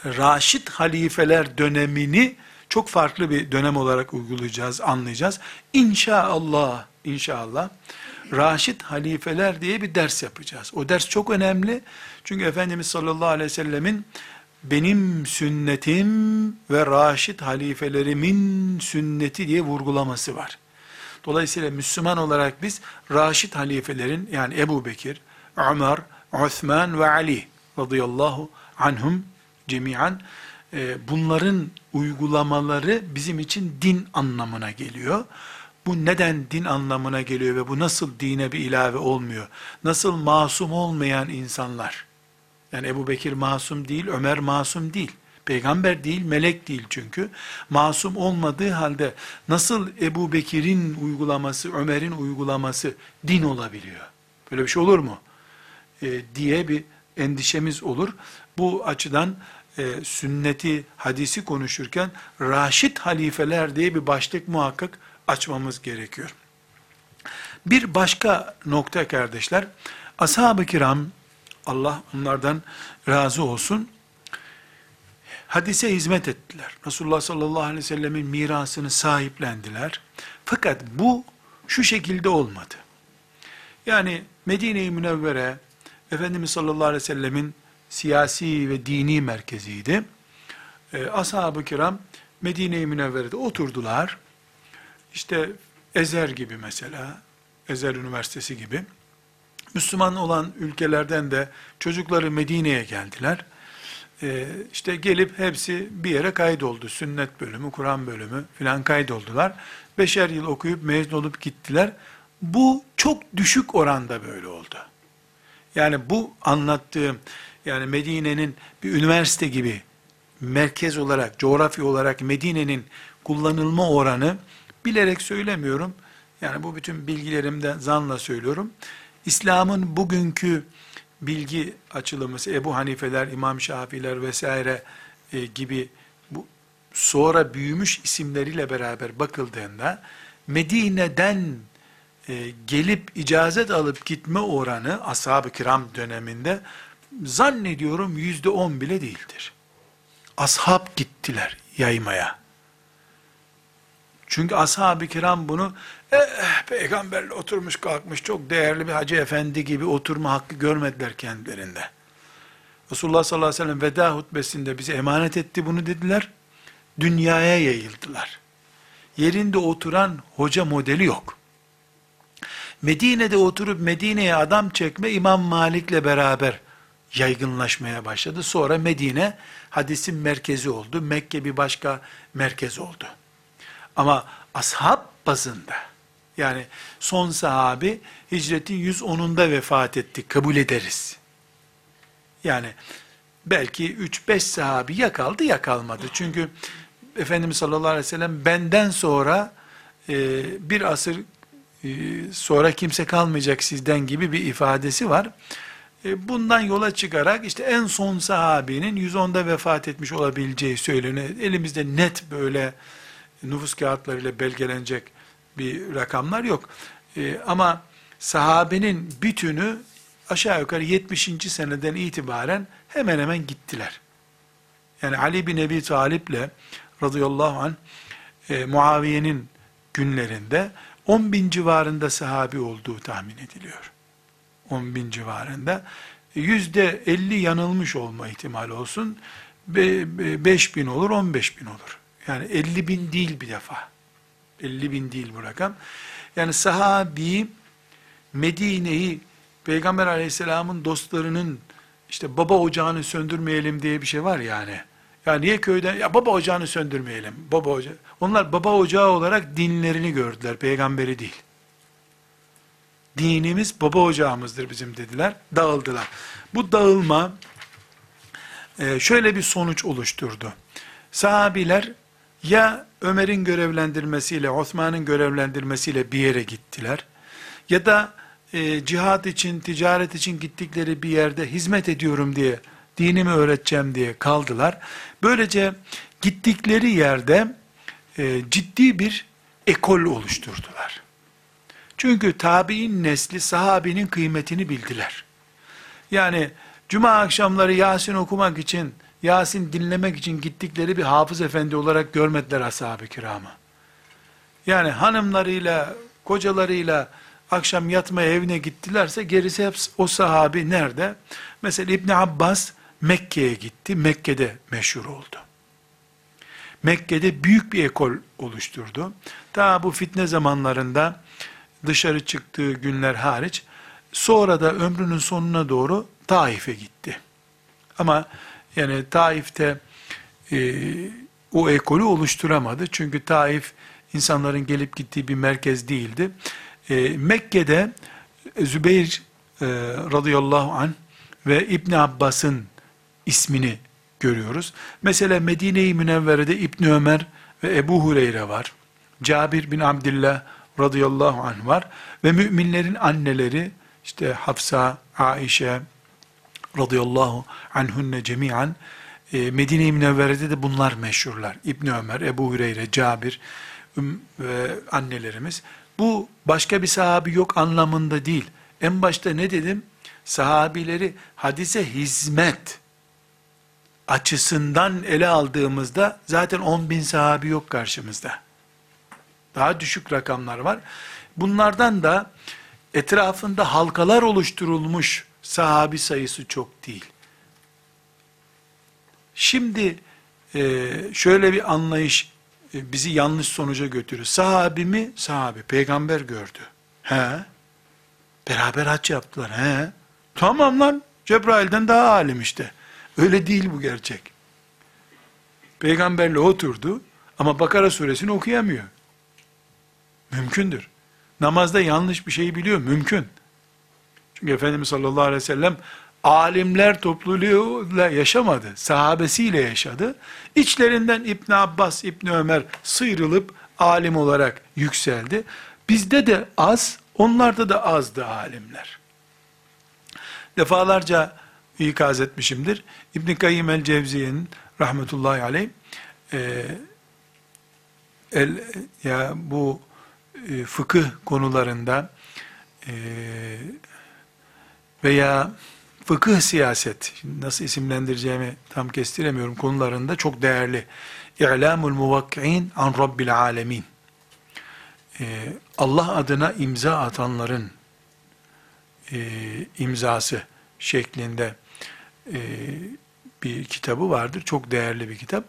[SPEAKER 1] Raşid halifeler dönemini çok farklı bir dönem olarak uygulayacağız, anlayacağız. İnşallah, inşallah Raşid halifeler diye bir ders yapacağız. O ders çok önemli. Çünkü Efendimiz sallallahu aleyhi ve sellemin benim sünnetim ve Raşid halifelerimin sünneti diye vurgulaması var. Dolayısıyla Müslüman olarak biz Raşid halifelerin yani Ebu Bekir, Ömer, Osman ve Ali radıyallahu anhum cemiyen e, bunların uygulamaları bizim için din anlamına geliyor. Bu neden din anlamına geliyor ve bu nasıl dine bir ilave olmuyor? Nasıl masum olmayan insanlar? Yani Ebu Bekir masum değil, Ömer masum değil. Peygamber değil, melek değil çünkü. Masum olmadığı halde nasıl Ebu Bekir'in uygulaması, Ömer'in uygulaması din olabiliyor? Böyle bir şey olur mu? E, diye bir endişemiz olur. Bu açıdan e, sünneti, hadisi konuşurken Raşid halifeler diye bir başlık muhakkak açmamız gerekiyor. Bir başka nokta kardeşler, ashab-ı kiram Allah onlardan razı olsun. Hadise hizmet ettiler. Resulullah sallallahu aleyhi ve sellemin mirasını sahiplendiler. Fakat bu şu şekilde olmadı. Yani Medine-i Münevvere Efendimiz sallallahu aleyhi ve sellemin siyasi ve dini merkeziydi. Ee, Ashab-ı kiram Medine-i Münevvere'de oturdular. İşte Ezer gibi mesela, Ezer Üniversitesi gibi. Müslüman olan ülkelerden de çocukları Medine'ye geldiler. Ee, işte gelip hepsi bir yere kaydoldu. Sünnet bölümü, Kur'an bölümü filan kaydoldular. Beşer yıl okuyup mezun olup gittiler. Bu çok düşük oranda böyle oldu. Yani bu anlattığım, yani Medine'nin bir üniversite gibi merkez olarak, coğrafi olarak Medine'nin kullanılma oranı bilerek söylemiyorum. Yani bu bütün bilgilerimden zanla söylüyorum. İslam'ın bugünkü bilgi açılımı, Ebu Hanifeler, İmam Şafiler vesaire e, gibi bu sonra büyümüş isimleriyle beraber bakıldığında Medine'den e, gelip icazet alıp gitme oranı ashab-ı kiram döneminde zannediyorum yüzde on bile değildir. Ashab gittiler yaymaya. Çünkü ashab-ı kiram bunu eh, peygamberle oturmuş kalkmış çok değerli bir hacı efendi gibi oturma hakkı görmediler kendilerinde. Resulullah sallallahu aleyhi ve sellem veda hutbesinde bize emanet etti bunu dediler. Dünyaya yayıldılar. Yerinde oturan hoca modeli yok. Medine'de oturup Medine'ye adam çekme İmam Malik'le beraber yaygınlaşmaya başladı. Sonra Medine hadisin merkezi oldu. Mekke bir başka merkez oldu. Ama ashab bazında yani son sahabi hicretin 110'unda vefat etti kabul ederiz. Yani belki 3-5 sahabi yakaldı yakalmadı. Çünkü Efendimiz sallallahu aleyhi ve sellem benden sonra e, bir asır e, sonra kimse kalmayacak sizden gibi bir ifadesi var. E, bundan yola çıkarak işte en son sahabinin 110'da vefat etmiş olabileceği söyleniyor. Elimizde net böyle nüfus kağıtlarıyla belgelenecek bir rakamlar yok. E, ama sahabenin bütünü aşağı yukarı 70. seneden itibaren hemen hemen gittiler. Yani Ali bin Ebi Talip'le radıyallahu anh e, Muaviye'nin günlerinde 10 bin civarında sahabi olduğu tahmin ediliyor. 10 bin civarında. Yüzde 50 yanılmış olma ihtimali olsun. 5 bin olur, 15 bin olur. Yani 50 bin değil bir defa. 50 bin değil bu rakam. Yani sahabi Medine'yi Peygamber aleyhisselamın dostlarının işte baba ocağını söndürmeyelim diye bir şey var yani. Ya niye köyden ya baba ocağını söndürmeyelim. Baba ocağı. Onlar baba ocağı olarak dinlerini gördüler, peygamberi değil. Dinimiz baba ocağımızdır bizim dediler. Dağıldılar. Bu dağılma e, şöyle bir sonuç oluşturdu. Sahabiler ya Ömer'in görevlendirmesiyle, Osman'ın görevlendirmesiyle bir yere gittiler. Ya da e, cihat için, ticaret için gittikleri bir yerde hizmet ediyorum diye, dinimi öğreteceğim diye kaldılar. Böylece gittikleri yerde e, ciddi bir ekol oluşturdular. Çünkü tabi'in nesli sahabinin kıymetini bildiler. Yani cuma akşamları Yasin okumak için, Yasin dinlemek için gittikleri bir hafız efendi olarak görmediler ashab-ı kiramı. Yani hanımlarıyla, kocalarıyla akşam yatmaya evine gittilerse gerisi hep o sahabi nerede? Mesela İbn Abbas Mekke'ye gitti. Mekke'de meşhur oldu. Mekke'de büyük bir ekol oluşturdu. Daha bu fitne zamanlarında dışarı çıktığı günler hariç sonra da ömrünün sonuna doğru Taif'e gitti. Ama yani Taif'te e, o ekolü oluşturamadı. Çünkü Taif insanların gelip gittiği bir merkez değildi. E, Mekke'de Zübeyir e, radıyallahu an ve İbn Abbas'ın ismini görüyoruz. Mesela Medine-i Münevvere'de İbn Ömer ve Ebu Hureyre var. Cabir bin Abdullah radıyallahu anh var. Ve müminlerin anneleri işte Hafsa, Aişe radıyallahu anhunne cemiyan e, Medine-i Münevvere'de de bunlar meşhurlar. İbn Ömer, Ebu Hureyre, Cabir ve annelerimiz. Bu başka bir sahabi yok anlamında değil. En başta ne dedim? sahabileri hadise hizmet açısından ele aldığımızda zaten 10 bin sahabi yok karşımızda. Daha düşük rakamlar var. Bunlardan da etrafında halkalar oluşturulmuş sahabi sayısı çok değil. Şimdi e, şöyle bir anlayış e, bizi yanlış sonuca götürür. Sahabi mi? Sahabi. Peygamber gördü. He. Beraber haç yaptılar. He. Tamam lan. Cebrail'den daha alim işte. Öyle değil bu gerçek. Peygamberle oturdu ama Bakara suresini okuyamıyor. Mümkündür. Namazda yanlış bir şey biliyor. Mümkün. Çünkü Efendimiz sallallahu aleyhi ve sellem alimler topluluğuyla yaşamadı. Sahabesiyle yaşadı. İçlerinden İbn Abbas, İbn Ömer sıyrılıp alim olarak yükseldi. Bizde de az, onlarda da azdı alimler. Defalarca ikaz etmişimdir. İbn Kayyim el Cevziye'nin rahmetullahi aleyh e, el, ya bu e, fıkıh konularında e, veya fıkıh siyaset, şimdi nasıl isimlendireceğimi tam kestiremiyorum konularında çok değerli. İ'lamul muvakki'in an Rabbil alemin. Ee, Allah adına imza atanların e, imzası şeklinde e, bir kitabı vardır. Çok değerli bir kitap.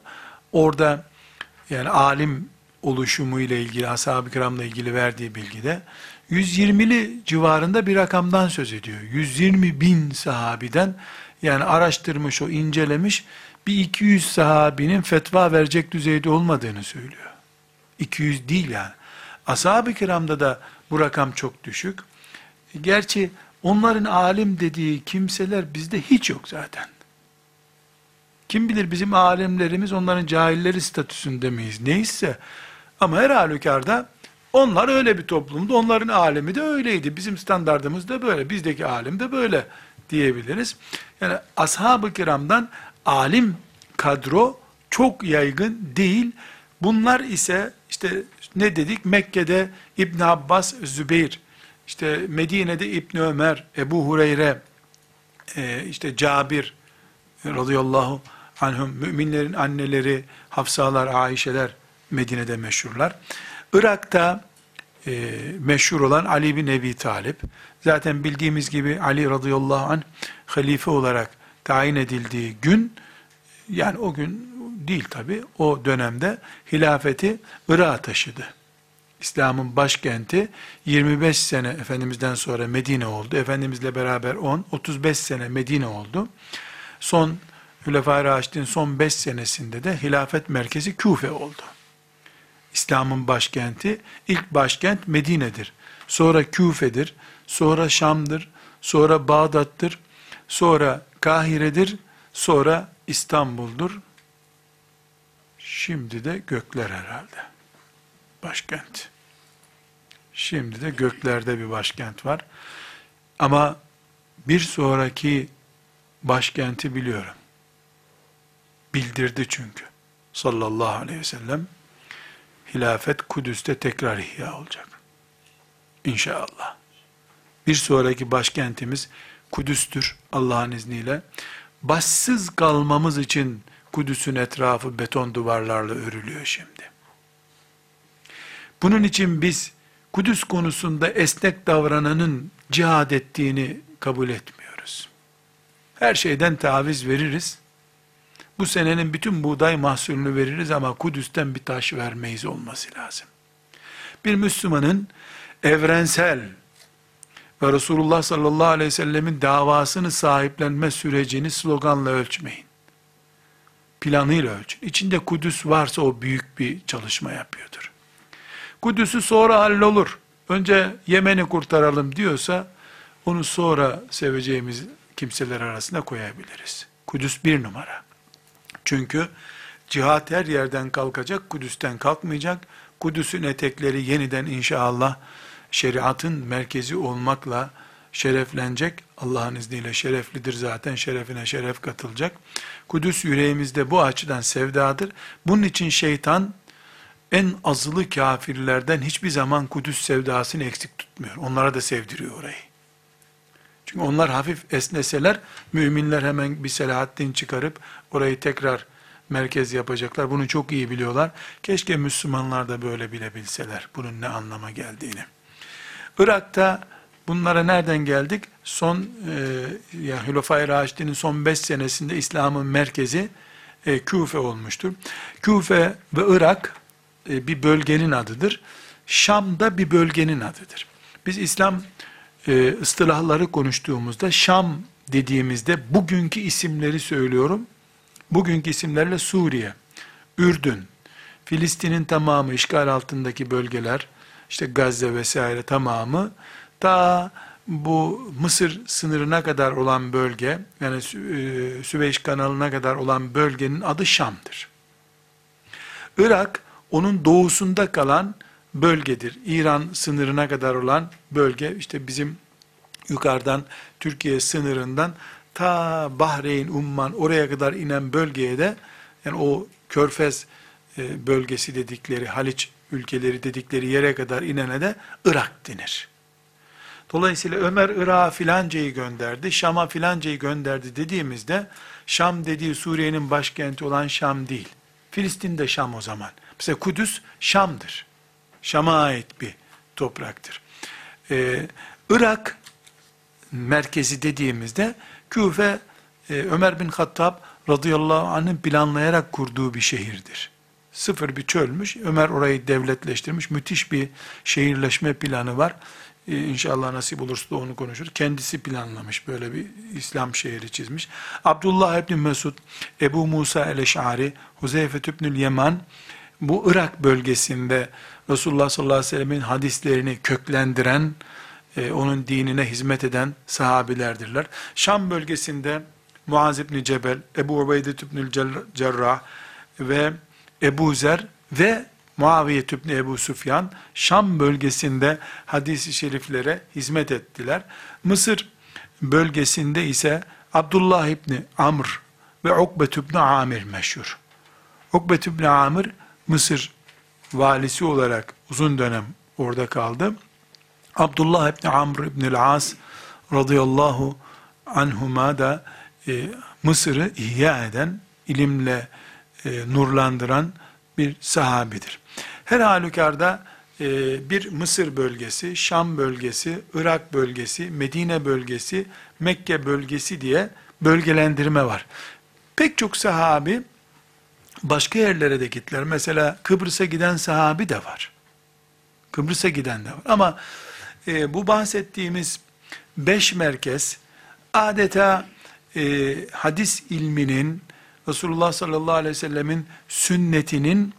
[SPEAKER 1] Orada yani alim oluşumu ile ilgili, ashab-ı kiramla ilgili verdiği bilgide 120'li civarında bir rakamdan söz ediyor. 120 bin sahabiden yani araştırmış o incelemiş bir 200 sahabinin fetva verecek düzeyde olmadığını söylüyor. 200 değil yani. Ashab-ı kiramda da bu rakam çok düşük. Gerçi onların alim dediği kimseler bizde hiç yok zaten. Kim bilir bizim alimlerimiz onların cahilleri statüsünde miyiz? Neyse ama her halükarda onlar öyle bir toplumdu. Onların alemi de öyleydi. Bizim standartımız da böyle. Bizdeki alim de böyle diyebiliriz. Yani ashab-ı kiramdan alim kadro çok yaygın değil. Bunlar ise işte ne dedik? Mekke'de İbn Abbas, Zübeyir, işte Medine'de İbn Ömer, Ebu Hureyre, e, işte Cabir radıyallahu anhum, müminlerin anneleri, Hafsalar, Ayşeler Medine'de meşhurlar. Irak'ta e, meşhur olan Ali bin Ebi Talip, zaten bildiğimiz gibi Ali radıyallahu anh halife olarak tayin edildiği gün, yani o gün değil tabi, o dönemde hilafeti Irak'a taşıdı. İslam'ın başkenti 25 sene Efendimiz'den sonra Medine oldu. Efendimizle beraber 10, 35 sene Medine oldu. Son Hülefai Raşid'in son 5 senesinde de hilafet merkezi Küfe oldu. İslam'ın başkenti, ilk başkent Medine'dir. Sonra Küfe'dir, sonra Şam'dır, sonra Bağdat'tır, sonra Kahire'dir, sonra İstanbul'dur. Şimdi de gökler herhalde. Başkent. Şimdi de göklerde bir başkent var. Ama bir sonraki başkenti biliyorum. Bildirdi çünkü. Sallallahu aleyhi ve sellem hilafet Kudüs'te tekrar ihya olacak. İnşallah. Bir sonraki başkentimiz Kudüs'tür Allah'ın izniyle. Başsız kalmamız için Kudüs'ün etrafı beton duvarlarla örülüyor şimdi. Bunun için biz Kudüs konusunda esnek davrananın cihad ettiğini kabul etmiyoruz. Her şeyden taviz veririz bu senenin bütün buğday mahsulünü veririz ama Kudüs'ten bir taş vermeyiz olması lazım. Bir Müslümanın evrensel ve Resulullah sallallahu aleyhi ve sellemin davasını sahiplenme sürecini sloganla ölçmeyin. Planıyla ölçün. İçinde Kudüs varsa o büyük bir çalışma yapıyordur. Kudüs'ü sonra hallolur. Önce Yemen'i kurtaralım diyorsa onu sonra seveceğimiz kimseler arasında koyabiliriz. Kudüs bir numara. Çünkü cihat her yerden kalkacak, Kudüs'ten kalkmayacak. Kudüs'ün etekleri yeniden inşallah şeriatın merkezi olmakla şereflenecek. Allah'ın izniyle şereflidir zaten, şerefine şeref katılacak. Kudüs yüreğimizde bu açıdan sevdadır. Bunun için şeytan en azılı kafirlerden hiçbir zaman Kudüs sevdasını eksik tutmuyor. Onlara da sevdiriyor orayı. Çünkü onlar hafif esneseler, müminler hemen bir Selahaddin çıkarıp orayı tekrar merkez yapacaklar. Bunu çok iyi biliyorlar. Keşke Müslümanlar da böyle bilebilseler bunun ne anlama geldiğini. Irak'ta bunlara nereden geldik? Son e, ya Hülefai Raşid'in son 5 senesinde İslam'ın merkezi e, Küfe olmuştur. Küfe ve Irak e, bir bölgenin adıdır. Şam da bir bölgenin adıdır. Biz İslam e, ıstılahları konuştuğumuzda Şam dediğimizde bugünkü isimleri söylüyorum. Bugünkü isimlerle Suriye, Ürdün, Filistin'in tamamı işgal altındaki bölgeler, işte Gazze vesaire tamamı ta bu Mısır sınırına kadar olan bölge, yani e, Süveyş kanalına kadar olan bölgenin adı Şam'dır. Irak onun doğusunda kalan bölgedir. İran sınırına kadar olan bölge işte bizim yukarıdan Türkiye sınırından ta Bahreyn, Umman oraya kadar inen bölgeye de yani o Körfez e, bölgesi dedikleri Haliç ülkeleri dedikleri yere kadar inene de Irak denir. Dolayısıyla Ömer Irak'a filancayı gönderdi, Şam'a filancayı gönderdi dediğimizde Şam dediği Suriye'nin başkenti olan Şam değil. Filistin de Şam o zaman. Mesela Kudüs Şam'dır. Şam'a ait bir topraktır. Ee, Irak merkezi dediğimizde Küfe e, Ömer bin Hattab radıyallahu anh'ın planlayarak kurduğu bir şehirdir. Sıfır bir çölmüş. Ömer orayı devletleştirmiş. Müthiş bir şehirleşme planı var. Ee, İnşallah nasip olursa da onu konuşur. Kendisi planlamış. Böyle bir İslam şehri çizmiş. Abdullah ibn Mesud, Ebu Musa el-Eş'ari, Huzeyfe ibnül Yeman bu Irak bölgesinde Resulullah sallallahu aleyhi ve sellemin hadislerini köklendiren, e, onun dinine hizmet eden sahabilerdirler. Şam bölgesinde Muaz ibn Cebel, Ebu Ubeyde ibnül Cer- Cerrah ve Ebu Zer ve Muaviye ibn Ebu Süfyan Şam bölgesinde hadis-i şeriflere hizmet ettiler. Mısır bölgesinde ise Abdullah ibn Amr ve Ukbet ibn Amir meşhur. Ukbet ibn Amir Mısır valisi olarak uzun dönem orada kaldı. Abdullah ibn Amr ibn al-As radıyallahu anhuma da e, Mısır'ı ihya eden, ilimle e, nurlandıran bir sahabidir. Her halükarda e, bir Mısır bölgesi, Şam bölgesi, Irak bölgesi, Medine bölgesi, Mekke bölgesi diye bölgelendirme var. Pek çok sahabi başka yerlere de gittiler. Mesela Kıbrıs'a giden sahabi de var. Kıbrıs'a giden de var. Ama e, bu bahsettiğimiz beş merkez adeta e, hadis ilminin Resulullah sallallahu aleyhi ve sellemin sünnetinin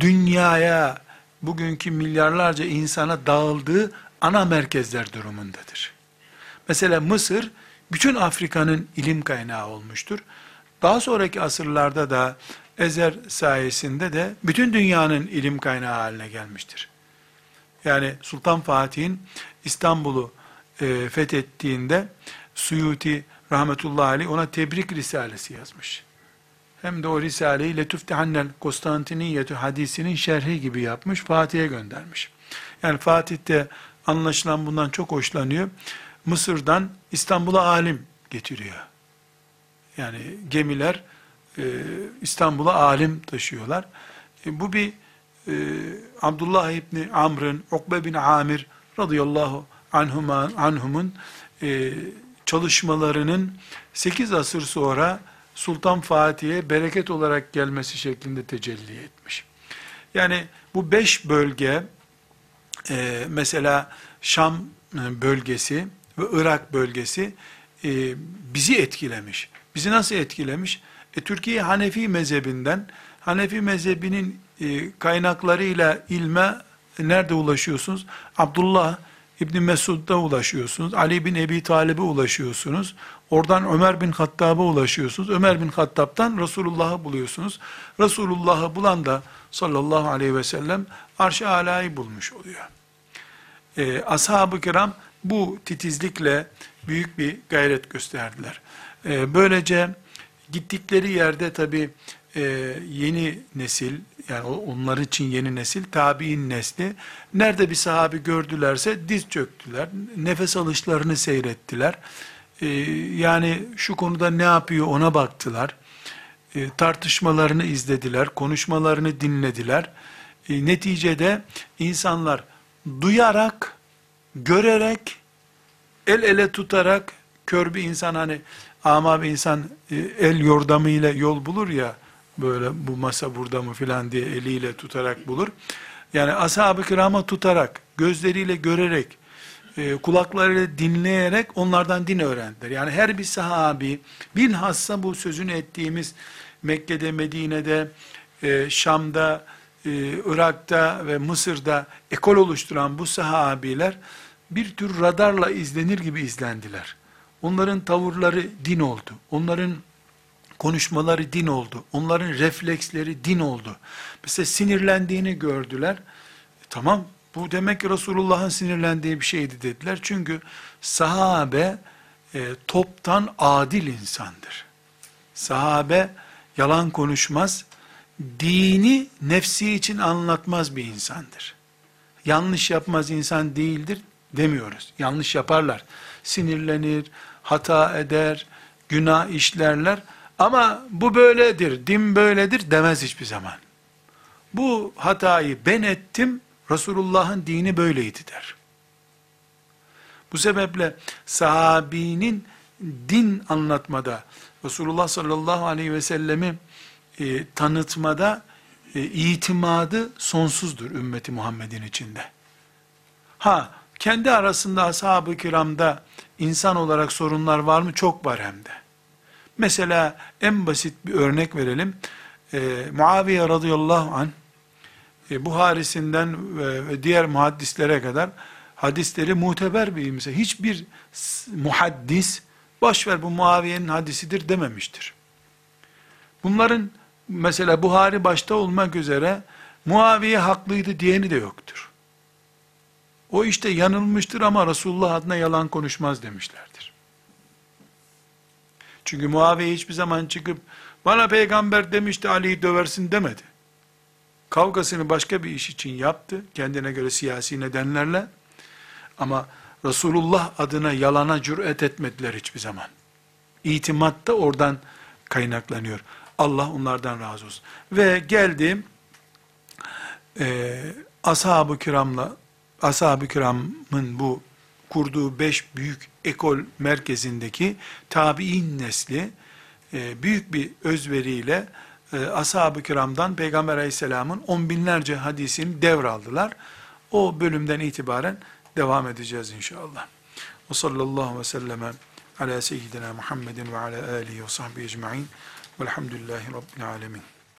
[SPEAKER 1] dünyaya bugünkü milyarlarca insana dağıldığı ana merkezler durumundadır. Mesela Mısır bütün Afrika'nın ilim kaynağı olmuştur. Daha sonraki asırlarda da Ezer sayesinde de bütün dünyanın ilim kaynağı haline gelmiştir. Yani Sultan Fatih'in İstanbul'u e, fethettiğinde Suyuti rahmetullahi aleyh ona tebrik risalesi yazmış. Hem de o risaleyi Letüftehannel Konstantiniyetü hadisinin şerhi gibi yapmış, Fatih'e göndermiş. Yani Fatih de anlaşılan bundan çok hoşlanıyor. Mısır'dan İstanbul'a alim getiriyor. Yani gemiler e, İstanbul'a alim taşıyorlar. E, bu bir e, Abdullah İbni Amr'ın, Ukbe bin Amir radıyallahu anhuma, anhumun e, çalışmalarının 8 asır sonra Sultan Fatih'e bereket olarak gelmesi şeklinde tecelli etmiş. Yani bu beş bölge, e, mesela Şam e, bölgesi ve Irak bölgesi e, bizi etkilemiş. Bizi nasıl etkilemiş? E, Türkiye Hanefi mezhebinden, Hanefi mezhebinin e, kaynaklarıyla ilme nerede ulaşıyorsunuz? Abdullah İbni Mesud'da ulaşıyorsunuz. Ali bin Ebi Talib'e ulaşıyorsunuz. Oradan Ömer bin Hattab'a ulaşıyorsunuz. Ömer bin Hattab'dan Resulullah'ı buluyorsunuz. Resulullah'ı bulan da sallallahu aleyhi ve sellem arş-ı alayı bulmuş oluyor. Ee, Ashab-ı kiram bu titizlikle büyük bir gayret gösterdiler. Ee, böylece gittikleri yerde tabi e, yeni nesil, yani onlar için yeni nesil, tabi'in nesli, nerede bir sahabi gördülerse diz çöktüler, nefes alışlarını seyrettiler. E, yani şu konuda ne yapıyor ona baktılar. E, tartışmalarını izlediler, konuşmalarını dinlediler. E, neticede insanlar duyarak, görerek, el ele tutarak, kör bir insan hani ama bir insan e, el yordamıyla yol bulur ya, böyle bu masa burada mı filan diye eliyle tutarak bulur. Yani ashab-ı kirama tutarak, gözleriyle görerek, e, kulaklarıyla dinleyerek onlardan din öğrendiler. Yani her bir sahabi, bilhassa bu sözünü ettiğimiz Mekke'de, Medine'de, e, Şam'da, e, Irak'ta ve Mısır'da ekol oluşturan bu sahabiler bir tür radarla izlenir gibi izlendiler. Onların tavırları din oldu. Onların konuşmaları din oldu. Onların refleksleri din oldu. Mesela sinirlendiğini gördüler. E, Tamam bu demek ki Resulullah'ın sinirlendiği bir şeydi dediler. Çünkü sahabe e, toptan adil insandır. Sahabe yalan konuşmaz. Dini nefsi için anlatmaz bir insandır. Yanlış yapmaz insan değildir demiyoruz. Yanlış yaparlar. Sinirlenir, hata eder, günah işlerler. Ama bu böyledir, din böyledir demez hiçbir zaman. Bu hatayı ben ettim, Resulullah'ın dini böyleydi der. Bu sebeple sahabinin din anlatmada, Resulullah sallallahu aleyhi ve sellemi e, tanıtmada e, itimadı sonsuzdur ümmeti Muhammed'in içinde. Ha, kendi arasında ashab-ı kiramda insan olarak sorunlar var mı? Çok var hem de. Mesela en basit bir örnek verelim. E, Muaviye radıyallahu anh, e, Buharisinden ve, ve diğer muhaddislere kadar hadisleri muteber bir imse. Hiçbir muhaddis, boş ver bu Muaviye'nin hadisidir dememiştir. Bunların mesela Buhari başta olmak üzere Muaviye haklıydı diyeni de yoktur. O işte yanılmıştır ama Resulullah adına yalan konuşmaz demişlerdir. Çünkü Muaviye hiçbir zaman çıkıp bana peygamber demişti Ali'yi döversin demedi. Kavgasını başka bir iş için yaptı. Kendine göre siyasi nedenlerle. Ama Resulullah adına yalana cüret etmediler hiçbir zaman. İtimat da oradan kaynaklanıyor. Allah onlardan razı olsun. Ve geldi e, ashab-ı kiramla ashab-ı kiramın bu kurduğu beş büyük ekol merkezindeki tabi'in nesli e, büyük bir özveriyle e, ashab-ı kiramdan Peygamber aleyhisselamın on binlerce hadisini devraldılar. O bölümden itibaren devam edeceğiz inşallah. Ve sallallahu ve selleme ala seyyidina Muhammedin ve ala alihi ve sahbihi ecma'in velhamdülillahi rabbil alemin.